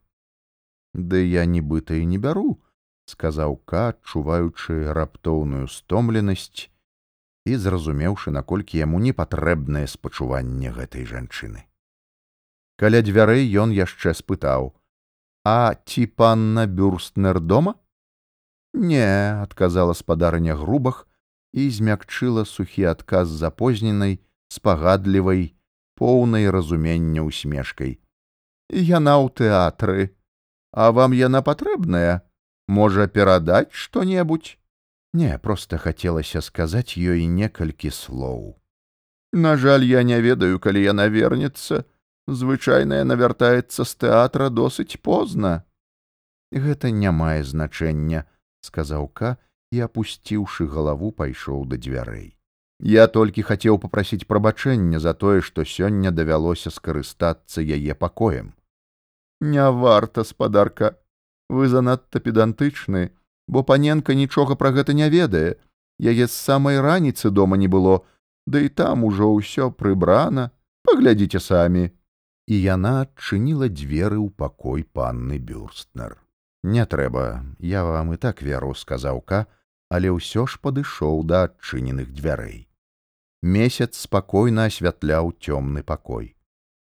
Ды я нібыта і не бяру, сказаў ка адчуваючы раптоўную стомленасць і зразумеўшы наколькі яму не патрэбнае спачуванне гэтай жанчыны. Каля дзвярэй ён яшчэ спытаў а ці панна бюрстнер дома? Не адказала спадарня грубах і змякчыла сухі адказ запозненай спагадлівай поўнай разумення усмешкай. Яна ў тэатры. А вам яна патрэбная? Можа перадаць што-небудзь не проста хацелася сказаць ёй некалькі слоў на жаль я не ведаю калі яна вернецца звычайная навяртаецца з тэатра досыць позна гэта не мае значэння сказаў ка і апусціўшы галаву пайшоў да дзвярэй. Я толькі хацеў попрасіць прабачэння за тое што сёння давялося скарыстацца яе пакоем не варта спадарка. Вы занадта педантычны бо паненка нічога пра гэта не ведае яе з самай раніцы дома не было да і там ужо ўсё прыбрана. Паглядзіце самі. І яна адчыніла дзверы ў пакой панны бюрстнер. Не трэба я вам і так веру сказаўка але ўсё ж падышоў да адчыненых дзвярэй. Месяц спакойна асвятляў цёмны пакой.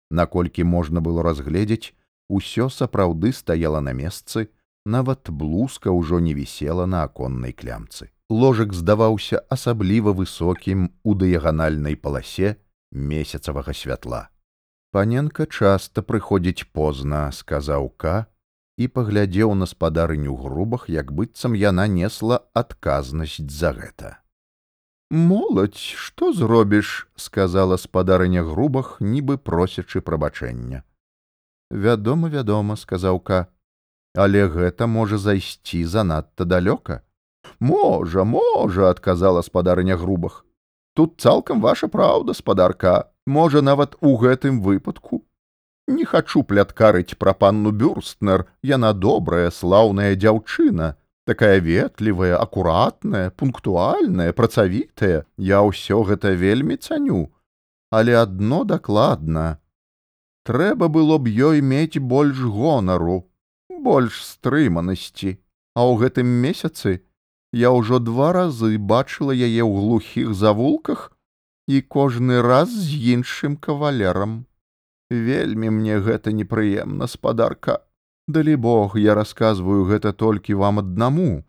Наколькі можна было разгледзець усё сапраўды стаяла на месцы нават блузка ўжо не вісела на аконнай клямцы. Ложак здаваўся асабліва высокім у дыяганальнай паласе месяцавага святла. Паненка часта прыходзіць позна сказаў ка і паглядзеў на спадарыню грубах як быццам яна несла адказнасць за гэта. Моладзь што зробіш сказала спадарыня грубах нібы просячы прабачэння. Вядома вядома сказаў ка але гэта можа зайсці занадта далёка. Можа можа адказала спадарыня грубах тут цалкам ваша праўда спадарка. Можа нават у гэтым выпадку. Не хачу пляткарыць пра панну бюрстнер. Яна добрая слаўная дзяўчына. Такая ветлівая акуратная пунктуальная працавітая. Я ўсё гэта вельмі цаню. Але адно дакладна. Трэба было б ёй мець больш гонару больш стрыманасці а ў гэтым месяцы Я ўжо два разы бачыла яе ў глухіх завулках і кожны раз з іншым кавалерам. Вельмі мне гэта непрыемна спадарка. Далі Бог, я расказваю гэта толькі вам аднаму,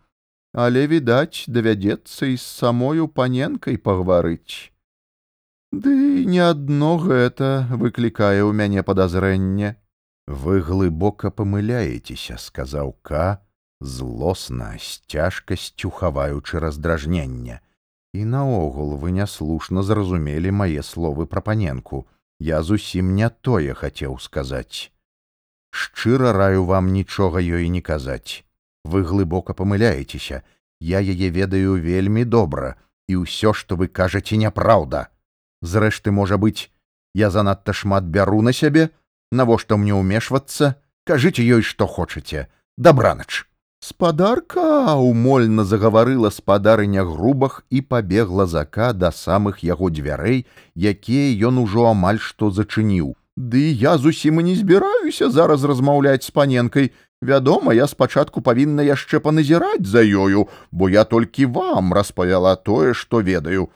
але відаць, давядзецца і з самою паненкай пагаварыць. Ды не адно гэта выклікае ў мяне падазрэнне. Вы глыбока памыляецеся, сказаў Ка, злосна з цяжкасцю хаваючы раздражнення і наогул вы няслушна зразумелі мае словы пра паненку. Я зусім не тое хацеў сказаць шчыра раю вам нічога ёй не казаць вы глыбока памыляецеся я яе ведаю вельмі добра і ўсё што вы кажаце няпраўда зрэшты можа быць я занадта шмат бяру на сябе навошта мне ўмешвацца кажыце ёй што хочаце. Дабранач спадарка умольна загаварыла спадарыня грубах і пабегла зака да самых яго дзвярэй якія ён ужо амаль што зачыніў. Ды я зусім і не збіраюся зараз размаўляць з паненкай. Вядома я спачатку павінна яшчэ паназіраць за ёю бо я толькі вам распавяла тое што ведаю.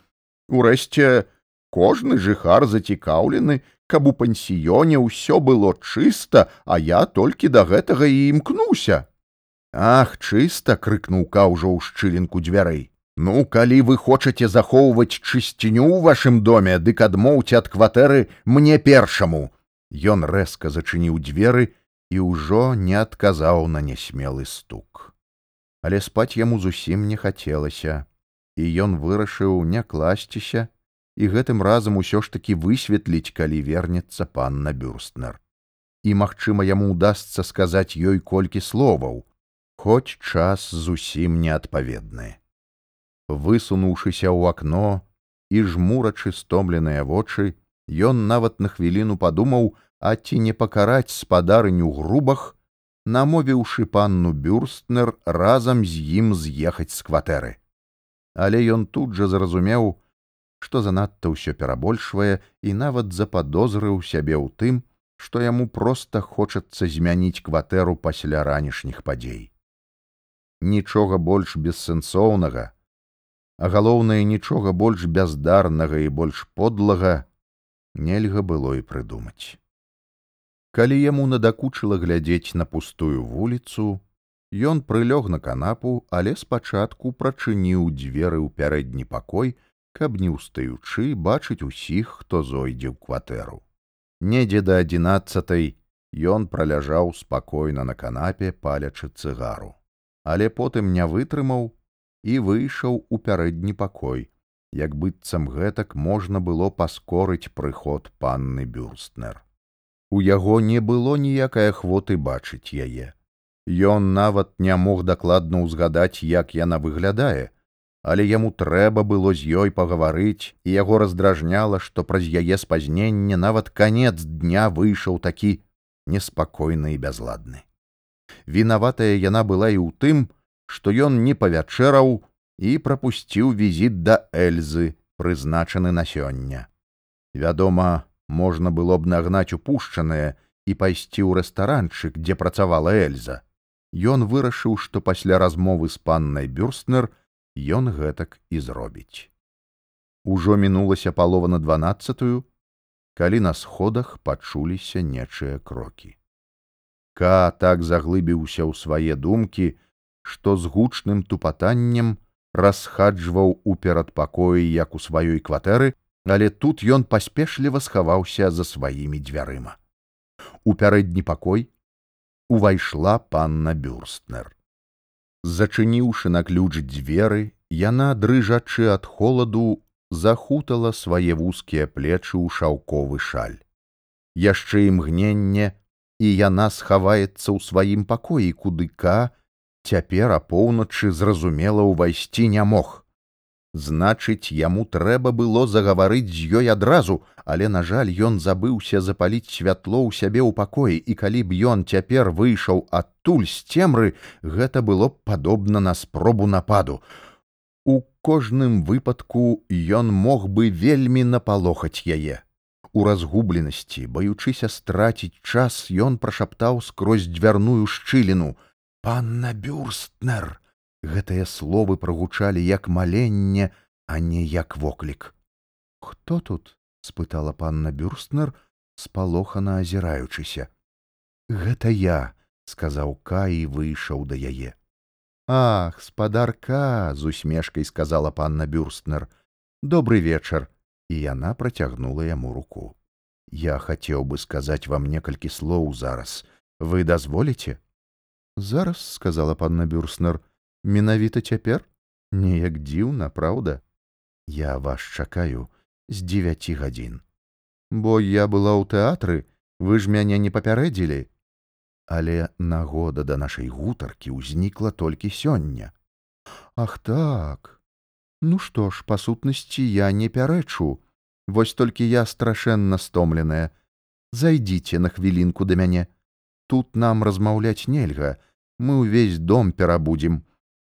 Урэшце кожны жыхар зацікаўлены каб у пансіёне ўсё было чыста а я толькі да гэтага і імкнуся Ах, чыста крыкнуў ка ўжо ў шчылінку дзвярэй. Ну, калі вы хочаце захоўваць чысціню ў вашым доме, дык адмоўце ад кватэры мне першаму. Ён рэзка зачыніў дзверы і ўжо не адказаў на нясмелы стук. Але спаць яму зусім не хацелася, і ён вырашыў не класціся і гэтым разам усё ж такі высветліць, калі вернецца панна бюрстнер. І магчыма, яму ўдасца сказаць ёй колькі словаў, хоць час зусім неадпаведны. Высунуўшыся ў акно і жмурачы стомленыя вочы, ён нават на хвіліну падумаў, а ці не пакараць спадарыню грубах, намовіўшы панну бюрстнер разам з ім з'ехаць з кватэры. Але ён тут жа зразумеў, што занадта ўсё перабольшвае і нават западозрыў сябе ў тым, што яму проста хочацца змяніць кватэру пасля ранішніх падзей нічога больш бессэнсоўнага, а галоўнае нічога больш бяздарнага і больш подлага нельга было і прыдумаць. Калі яму надакучыла глядзець на пустую вуліцу, ён прылёг на канапу, але спачатку прачыніў дзверы ў пярэдні пакой, каб не ўстаючы бачыць усіх, хто зойдзе ў кватэру. Недзе да адзінаццатай ён праляжаў спакойна на канапе палячы цыгару але потым не вытрымаў і выйшаў у пярэдні пакой, як быццам гэтак можна было паскорыць прыход панны бюрстнер. У яго не было ніякай ахвоты бачыць яе. Ён нават не мог дакладна ўзгадаць, як яна выглядае, але яму трэба было з ёй пагаварыць, і яго раздражняла, што праз яе спазненне нават канец дня выйшаў такі неспакойны і бязладны. Вінаватая яна была і ў тым, што ён не павячэраў і прапусціў візіт да Эльзы, прызначаны на сёння. Вядома, можна было б нагнаць упушчанае і пайсці ў рэстаранчык, дзе працавала Эльза. Ён вырашыў, што пасля размовы з паннай бюрстнер ён гэтак і зробіць. Ужо мінулася палова на дванаццатую, калі на сходах пачуліся нечыя крокі. Ка так заглыбіўся ў свае думкі, што з гучным тупатаннем расхаджваў у перадпакоі як у сваёй кватэры, але тут ён паспешліва схаваўся за сваімі дзвярыма. У пярэдні пакой увайшла панна бюрстнер. Зачыніўшы на ключ дзверы, яна, дрыжачы ад холаду, захутала свае вузкія плечы ў шаўковы шаль. Яшчэ імгненне, і яна схаваецца ў сваім пакоі, куды ка цяпер апоўначы зразумела ўвайсці не мог. Значыць, яму трэба было загаварыць з ёй адразу, але, на жаль, ён забыўся запаліць святло ў сябе ў пакоі, і калі б ён цяпер выйшаў адтуль з цемры, гэта было б падобна на спробу нападу. У кожным выпадку ён мог бы вельмі напалохаць яе. У разгубленасці, баючыся страціць час, ён прашаптаў скрозь дзвярную шчыліну: « Панна бюрстнер! Гэтыя словы прагучалі як маленне, а не як воклік. Хто тут? спытала панна бюрстнер, спалохана азіраючыся. Гэта я, сказаў ка і выйшаў да яе. Ах, спадарка, з усмешкай сказала панна бюрстнер. Добры вечар, і яна працягнула яму руку. Я хацеў бы сказаць вам некалькі слоў зараз. Вы дазволіце? Зараз сказала панна бюрстнер, менавіта цяпер неяк дзіўна праўда я вас чакаю з дзевяці гадзін бо я была ў тэатры вы ж мяне не папярэдзілі але нагода да нашай гутаркі ўзнікла толькі сёння ах так. Ну што ж па сутнасці я не пярэчу вось толькі я страшэнна стомленая зайдзіце на хвілінку да мяне тут нам размаўляць нельга. Мы ўвесь дом перабудзем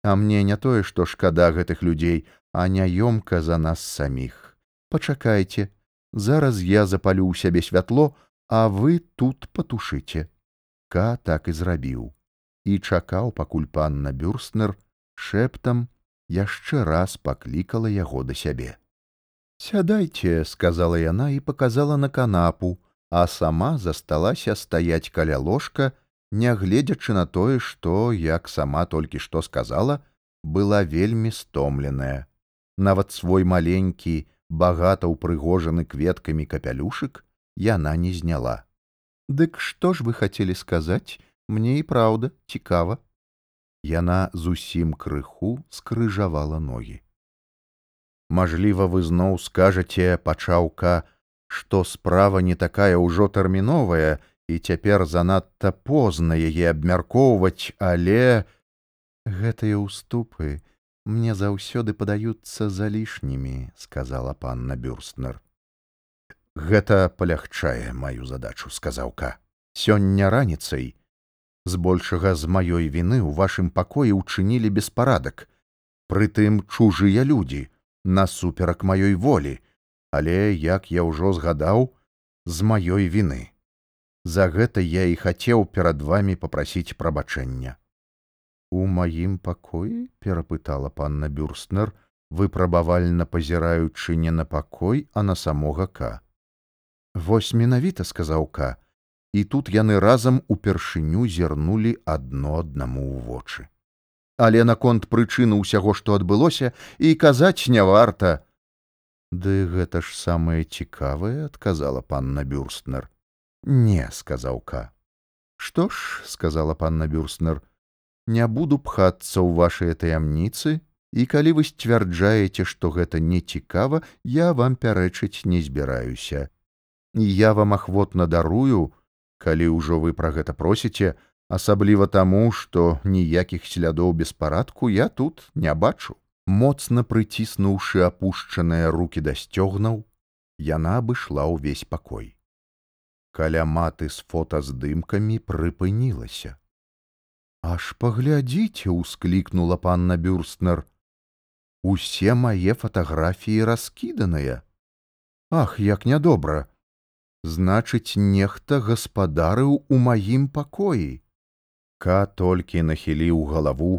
А мне не тое, што шкада гэтых людзей, а няёмка за нас саміх. Пачакайце, зараз я запалю ў сябе святло, а вы тут патушыце. Ка так і зрабіў і чакаў, пакуль панна бюрстнер шэптам яшчэ раз паклікала яго да сябе. Сядайце, сказала яна і показала на канапу, а сама засталася стаяць каля ложка, нягледзячы на тое, што, як сама толькі што сказала, была вельмі стомленая. Нават свой маленькі, багата ўпрыгожаны кветкамі капялюшык яна не зняла. Дык што ж вы хацелі сказаць, мне і праўда цікава. Яна зусім крыху скрыжавала ногі. Мажліва, вы зноў скажаце пачаўка, што справа не такая ўжо тэрміновая, і цяпер занадта позна яе абмяркоўваць, але гэтыя ўступы мне заўсёды падаюцца залішнімі, сказала панна бюрстнер. Гэта палягчае маю задачу, сказаўка. Сёння раніцай збольшага з маёй віны ў вашым пакоі ўчынілі беспарадак, прытым чужыя людзі насуперак маёй волі, але як я ўжо згадаў з маёй віны. За гэта я і хацеў перад вами попрасіць прабачэння. У маім пакоі перапытала панна бюрстнер, выпрабавальна пазіраючы не на пакой, а на самога ка. Вось менавіта сказаў ка, і тут яны разам упершыню зірнулі адно аднаму ў вочы. Але наконт прычыны ўсяго, што адбылося і казаць не варта. Ды гэта ж самае цікавае, адказала панна бюрстнер не сказаў ка. Што ж сказала панна бюрстнер не буду пхацца ў вашыя таямніцы і калі вы сцвярджаеце што гэта не цікава я вам пярэчыць не збіраюся. Я вам ахвотна дарую калі ўжо вы пра гэта просіце асабліва таму што ніякіх слядоў беспарадку я тут не бачу Моцна прыціснуўшы апушчаныя руки да сцёгнаў, яна абышла ўвесь пакой. Каля маты з фота з дымкамі прыпынілася. Аж паглядзіце, усклікнула панна Бюрстнер. Усе мае фатаграфіі раскіданыя. Ах, як нядобра! Значыць, нехта гаспадарыў у маім пакоі. Ка толькі нахіліў галаву,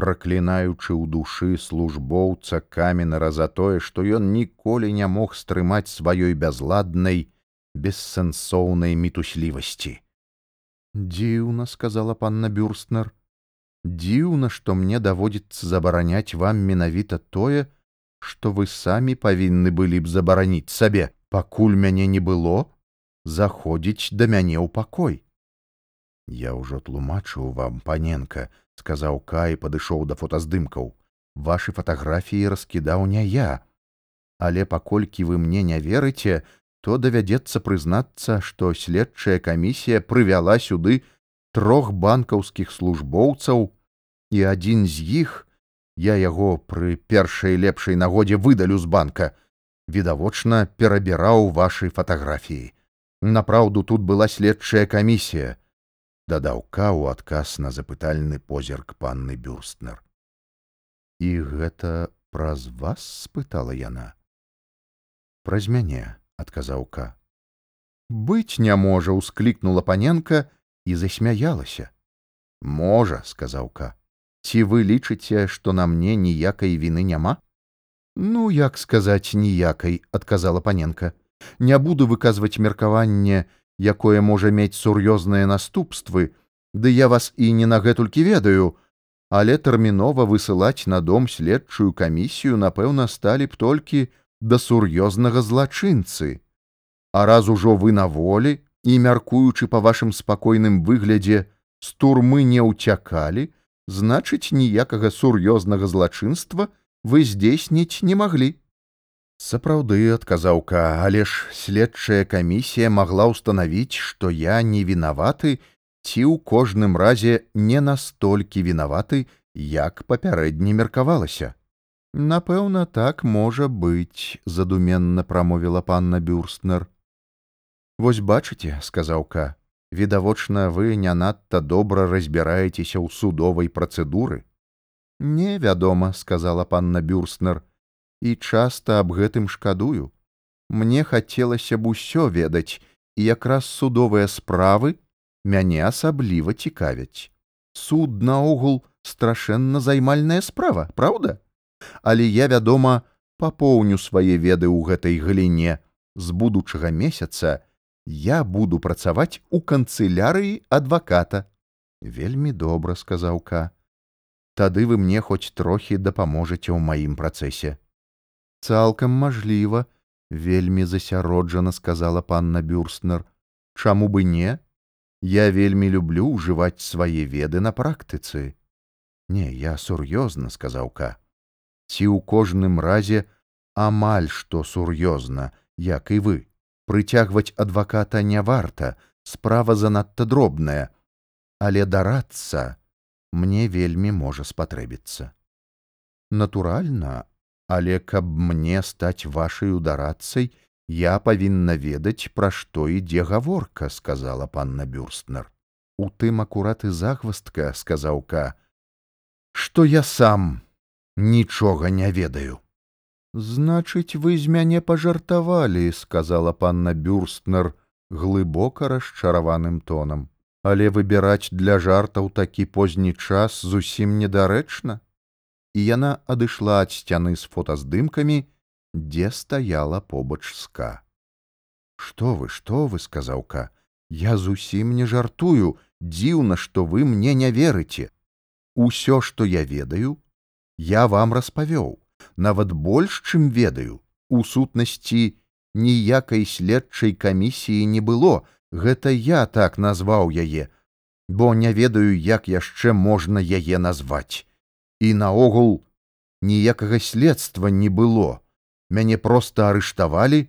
праклінаючы ў душы службоўца каменара за тое, што ён ніколі не мог стрымаць сваёй бязладнай, бессэнсоўнай мітуслівасці. Дзіўна, сказала панна Бюрстнер, дзіўна, што мне даводзіцца забараняць вам менавіта тое, што вы самі павінны былі б забараніць сабе, пакуль мяне не было, заходзіць да мяне ў пакой. Я ўжо тлумачыў вам, паненка, сказаў Кай падышоў да фотаздымкаў. Вашы фатаграфіі раскідаў не я. Але паколькі вы мне не верыце, то давядзецца прызнацца, што следчая камісія прывяла сюды трох банкаўскіх службоўцаў і адзін з іх я яго пры першай лепшай нагодзе выдалю з банка відавочна перабіраў вашай фатаграфіі. Напраўду тут была следчая камісія дадаў ка ў адказ на запытальны позірк панны бюрстнер. І гэта праз вас спытала яна. Праз мяне адказаў ка. Быць не можа ўсклікнула паненка і засмяялася можа сказаў ка. Ці вы лічыце што на мне ніякай віны няма? Ну як сказаць ніякай адказала паненка. Не буду выказваць меркаванне якое можа мець сур'ёзныя наступствы. Ды я вас і не на гэтулькі ведаю але тэрмінова высылаць на дом следчую камісію напэўна сталі б толькі да сур'ёзнага злачынцы. А раз ужо вы на волі і мяркуючы па вашым спакойным выглядзе з турмы не ўцякалі значыць ніякага сур'ёзнага злачынства вы здзейсніць не маглі. Сапраўды адказаў ка але ж следчая камісія магла ўстанавіць што я не вінаваты ці ў кожным разе не настолькі вінаваты як папярэдне меркавалася напэўна так можа быць задуменна прамовіла панна бюрстнер. Вось бачыце сказаў ка відавочна вы не надта добра разбіраецеся ў судовай працэдуры не вядома сказала панна бюрстнер і часта аб гэтым шкадую. Мне хацелася б усё ведаць і якраз судовыя справы мяне асабліва цікавяць. Суд наогул страшэнна займальная справа праўда але я вядома папоўню свае веды ў гэтай галіне. З будучага месяца я буду працаваць у канцылярыі адваката. Вельмі добра сказаў ка. Тады вы мне хоць трохі дапаможаце ў маім працэсе. Цалкам мажліва вельмі засяроджана сказала панна бюрстнер. Чаму бы не? Я вельмі люблю ўжываць свае веды на практыцы. Не я сур'ёзна сказаў ка ці ў кожным разе амаль што сур'ёзна як і вы. Прыцягваць адваката не варта справа занадта дробная. Але дарацца мне вельмі можа спатрэбіцца. Натуральна але каб мне стаць вашай ударацай я павінна ведаць пра што ідзе гаворка сказала панна бюрстнер. У тым акураты захвастка сказаў ка што я сам нічога не ведаю. Значыць вы з мяне пажартавалі сказала панна бюрстнер глыбока расчараваным тонам. Але выбіраць для жартаў такі позні час зусім недарэчна і яна адышла ад сцяны з фотаздымкамі дзе стаяла побач ска что вы что вы сказаў ка я зусім не жартую. Дзіўна што вы мне не верыце. Усё што я ведаю я вам распавёў. Нават больш чым ведаю у сутнасці ніякай следчай камісіі не было. Гэта я так назваў яе бо не ведаю як яшчэ можна яе назваць. І наогул ніякага следства не было. Мяне проста арыштавалі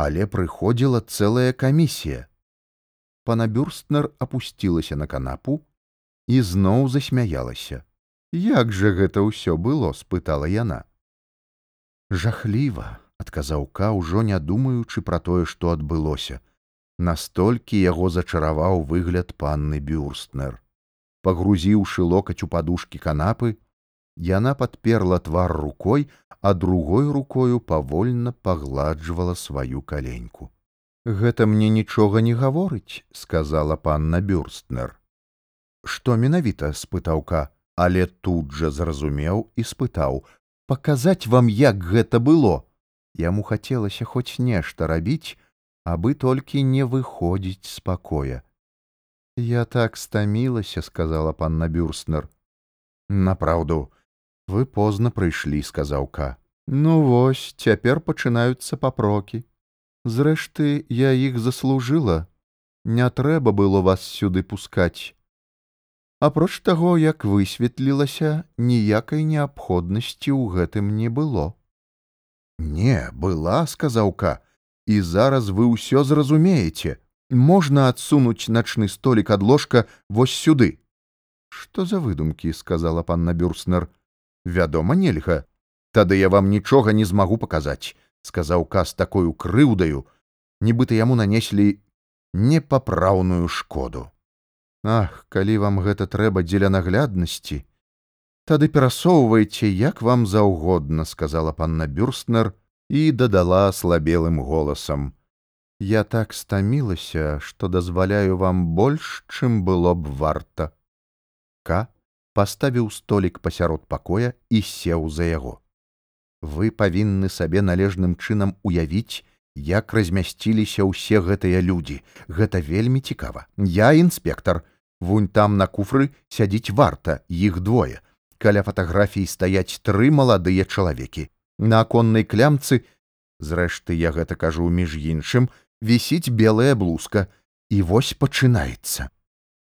але прыходзіла цэлая камісія. Пана бюрстнер опусцілася на канапу і зноў засмяялася як жа гэта ўсё было спытала яна. Жахліва адказаў ка ўжо не думаючы пра тое што адбылося. Настолькі яго зачараваў выгляд панны бюрстнер. Пагрузіўшы локаць у падушкі канапы яна падперла твар рукой а другой рукою павольна пагладжвала сваю каленьку. Гэта мне нічога не гаворыць сказала панна бюрстнер. Што менавіта спытаўка але тут жа зразумеў і спытаў паказаць вам як гэта было? Яму хацелася хоць нешта рабіць абы толькі не выходзіць з пакоя. Я так стамілася сказала панна бюрстнер. Напраўду вы позна прыйшлі сказаў ка. Ну вось цяпер пачынаюцца папрокі. Зрэшты я іх заслужыла. Не трэба было вас сюды пускаць апроч таго як высветлілася ніякай неабходнасці ў гэтым не было. Не была сказаўка і зараз вы ўсё зразумееце. Можна адсунуць начны столік ад ложка вось сюды. Што за выдумкі сказала панна бюрснер. Вядома нельга. Тады я вам нічога не змагу паказаць сказаў каз такою крыўдаю нібыта яму нанеслі непапраўную шкоду ах калі вам гэта трэба дзеля нагляднасці. Тады перасоўвайце як вам заўгодна сказала панна бюрстнер і дадала слабелым голасам. Я так стамілася што дазваляю вам больш чым было б варта. К паставіў столік пасярод пакоя і сеў за яго. Вы павінны сабе належным чынам уявіць як размясціліся ўсе гэтыя людзі. Гэта вельмі цікава. Я інспектор вунь там на куфры сядзіць варта іх двое. Каля фатаграфій стаяць тры маладыя чалавекі. На аконнай клямцы зрэшты я гэта кажу між іншым вісіць белая блузка. І вось пачынаецца.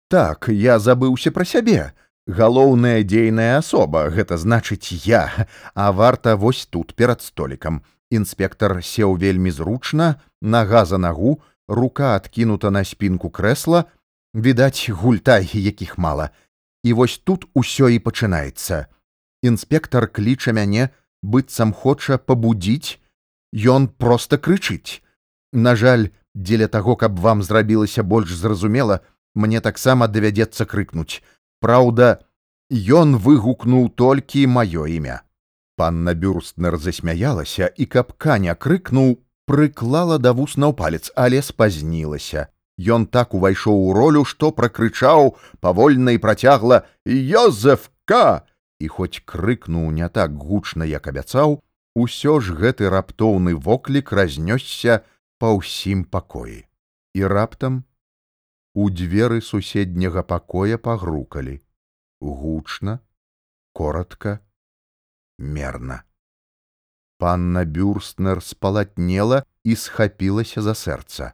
Так я забыўся пра сябе. Галоўная дзейная асоба гэта значыць я. А варта вось тут перад столікам інспектор сеў вельмі зручна нага за нагу рука адкінута на спінку крэсла. Відаць гультай якіх мала. І вось тут усё і пачынаецца. Інспектор кліча мяне быццам хоча пабудзіць. Ён проста крычыць. На жаль дзеля таго каб вам зрабілася больш зразумела мне таксама давядзецца крыкнуць. Праўда, ён выгукнуў толькі маё імя. Панна бюрстнер засмяялася і каб каня крыкнуў, прыклала да вуснаў палец, але спазнілася. Ён так увайшоў у ролю, што пракрычаў павольна і працягла Йозефка! І хоць крыкнуў не так гучна, як абяцаў, усё ж гэты раптоўны воклік разнёсся па ўсім пакоі. І раптам У дзверы суседняга пакоя пагрукалі гучна коротко мерна панна бюрстнер спалатнела і схапілася за сэрца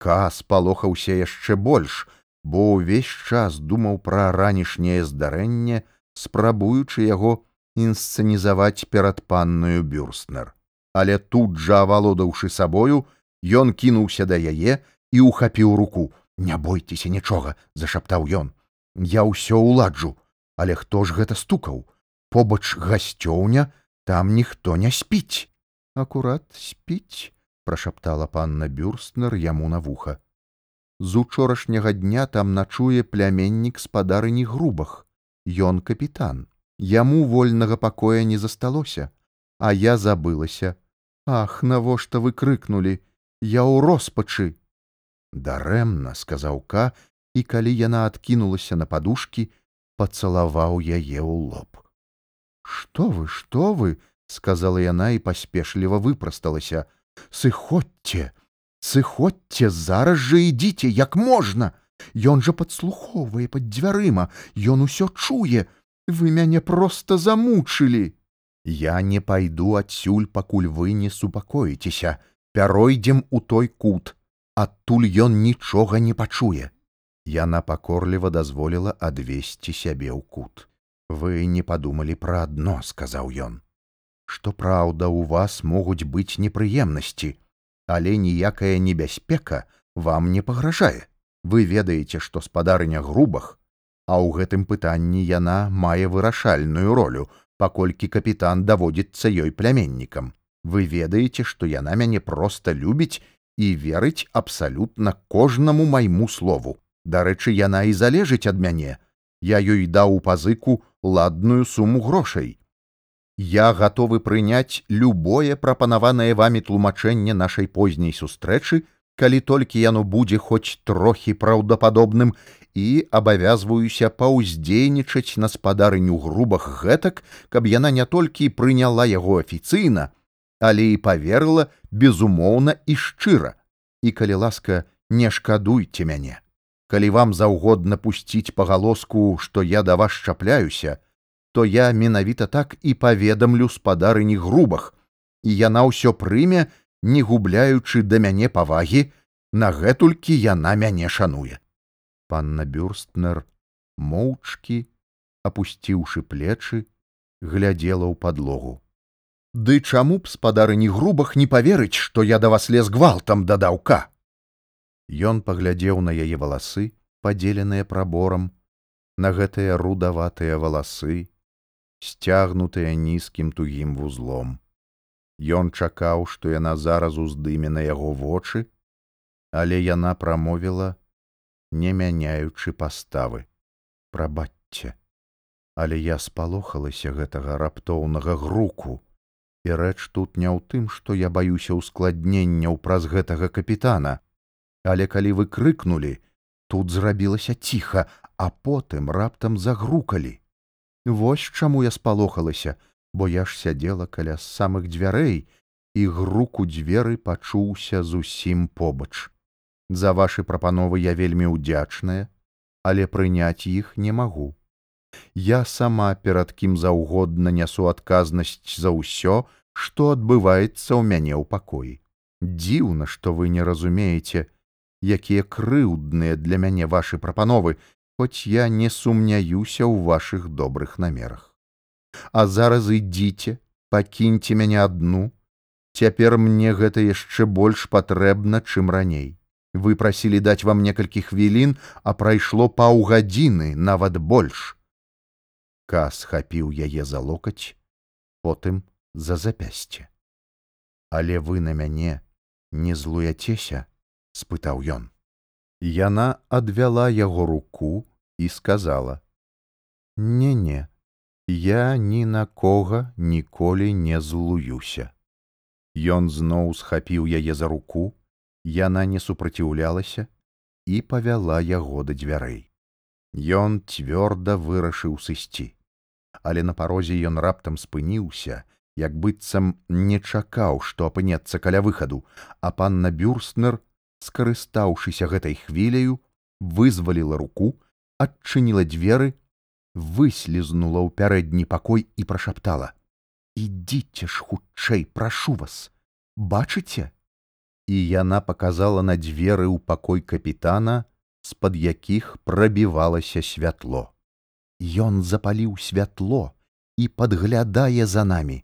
ка спалохаўся яшчэ больш бо ўвесь час думаў пра ранішняе здарэнне спрабуючы яго інсцэнізаваць перад панную бюрстнер. Але тут жа авалодаўшы сабою ён кінуўся да яе і ухапіў руку. Не бойцеся нічога, зашаптаў ён. Я ўсё ўладжу, але хто ж гэта стукаў? Побач гасцёўня, там ніхто не спіць. Акурат спіць, прашаптала панна бюрстнер яму на вуха. З учорашняга дня там начуе пляменнік спадарыні грубах. Ён капітан. Яму вольнага пакоя не засталося, а я забылася. Ах, навошта вы крыкнулі, Я ў роспачы дарэмна сказаў ка і калі яна адкінулася на падушкі пацалаваў яе ў лоб что вы что вы сказала яна і паспешліва выпрасталася сыходьце сыходьце зараз жа ідзіце як можна Ён жа падслухоўвае пад дзвярыма ён усё чуе! Вы мяне проста замучылі! Я не пайду адсюль пакуль вы не супакоіцеся. Пяройдзем у той кут. Адтуль ён нічога не пачуе. Яна пакорліва дазволіла адвесці сябе ў кут. Вы не падумалі пра адно, сказаў ён. Што праўда, у вас могуць быць непрыемнасці, але ніякая небяспека вам не пагражае. Вы ведаеце, што спадарыня грубах, а ў гэтым пытанні яна мае вырашальную ролю, паколькі капітан даводзіцца ёй пляменнікам. вы ведаеце што яна мяне проста любіць і верыць абсалютна кожнаму майму слову дарэчы яна і залежыць ад мяне я ёй даў у пазыку ладную суму грошай я гатовы прыняць любое прапанаванае вамі тлумачэнне нашай позняй сустрэчы калі толькі яно будзе хоць трохі праўдападобным і абавязваюся паўздзейнічаць на спадарыню грубах гэтак, каб яна не толькі прыняла яго афіцыйна, але і паверыла безумоўна і шчыра. І калі ласка, не шкадуйце мяне. Калі вам заўгодна пусціць пагалоску, што я да вас чапляюся, то я менавіта так і паведамлю спадарыні грубах, і яна ўсё прыме, не губляючы да мяне павагі, на гэтулькі яна мяне шануе. Панна бюрстнер моўчкі, апусціўшы плечы, глядзела ў падлогу. Ды чаму б спадарыні грубах не паверыць, што я да вас лез гвалтам дадаўка. Ён паглядзеў на яе валасы, падзеленыя праборам, на гэтыя рудаватыя валасы, сцягнутыя нізкім тугім вузлом. Ён чакаў, што яна зараз уздыме на яго вочы, але яна прамовіла, не мяняючы паставы. Прабачце, але я спалохалася гэтага раптоўнага груку, і рэч тут не ў тым, што я баюся ўскладненняў праз гэтага капітана, але калі вы крыкнулі, тут зрабілася ціха, а потым раптам загрукалі. Вось чаму я спалохалася, бо я ж сядзела каля самых дзвярэй, і груку дзверы пачуўся зусім побач. За вашы прапановы я вельмі ўдзячная, але прыняць іх не магу. Я сама перад кім заўгодна нясу адказнасць за ўсё, што адбываецца ў мяне ў пакоі. Дзіўна, што вы не разумееце, якія крыўдныя для мяне вашы прапановы, хоць я не сумняюся ў вашых добрых намерах. А зараз ідзіце, пакіньце мяне адну, Цяпер мне гэта яшчэ больш патрэбна, чым раней. Вы прасілі даць вам некалькі хвілін, а прайшло паўгадзіны, нават больш. Ка схапіў яе за локаць, потым за запясце. Але вы на мяне не злуяцеся, спытаў ён. Яна адвяла яго руку і сказала: « Не, не, я ні на кога ніколі не злуюся. Ён зноў схапіў яе за руку, яна не супраціўлялася і павяла яго да дзвярэй. Ён цвёрда вырашыў сысці але на парозе ён раптам спыніўся, як быццам не чакаў, што апынецца каля выхаду, а панна бюрстнер, скарыстаўшыся гэтай хвіляю, вызваліла руку, адчыніла дзверы, выслізнула ў пярэдні пакой і прашаптала: « Ідзіце ж хутчэй, прашу вас, бачыце? І яна показала на дзверы ў пакой капітана, з-пад якіх прабівалася святло. Ён запаліў святло і падглядае за намі.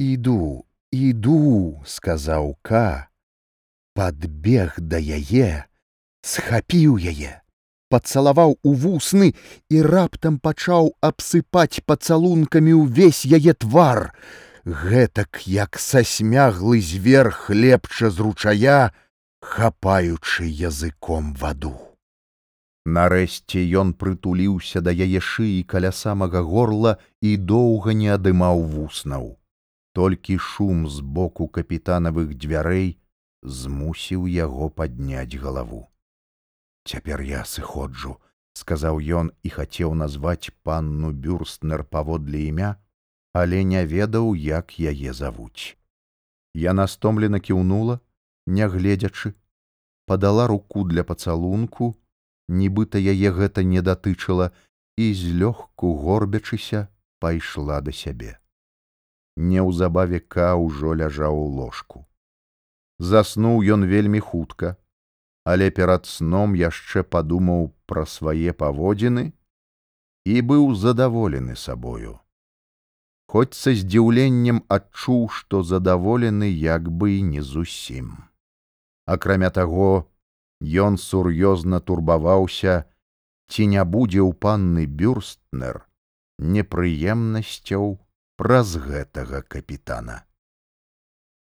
Іду, іду, сказаў Ка, подбег да яе, схапіў яе, пацалаваў у вусны і раптам пачаў абсыпаць пацалункамі ўвесь яе твар, гэтак як сасмяглы звер хлебча з ручая, хапаючы языком ваду. Нарэшце ён прытуліўся да яе шыі каля самага горла і доўга не адымаў вуснаў. Толькі шум з боку капітанавых дзвярэй змусіў яго падняць галаву. Цяпер я сыходжу, сказаў ён і хацеў назваць панну бюрстнер паводле імя, але не ведаў, як яе завуць. Яна стомлена кіўнула, нягледзячы, падала руку для пацалунку, нібыта яе гэта не датычыла і злёгку горбячыся пайшла да сябе. Неўзабаве ка ўжо ляжаў у ложку. Заснуў ён вельмі хутка, але перад сном яшчэ падумаў пра свае паводзіны і быў задаволены сабою. Хоць са здзіўленнем адчуў, што задаволены як бы і не зусім. Акрамя таго, Ён сур'ёзна турбаваўся, ці не будзе ў панны бюрстнер непрыемнасцяў праз гэтага капітана.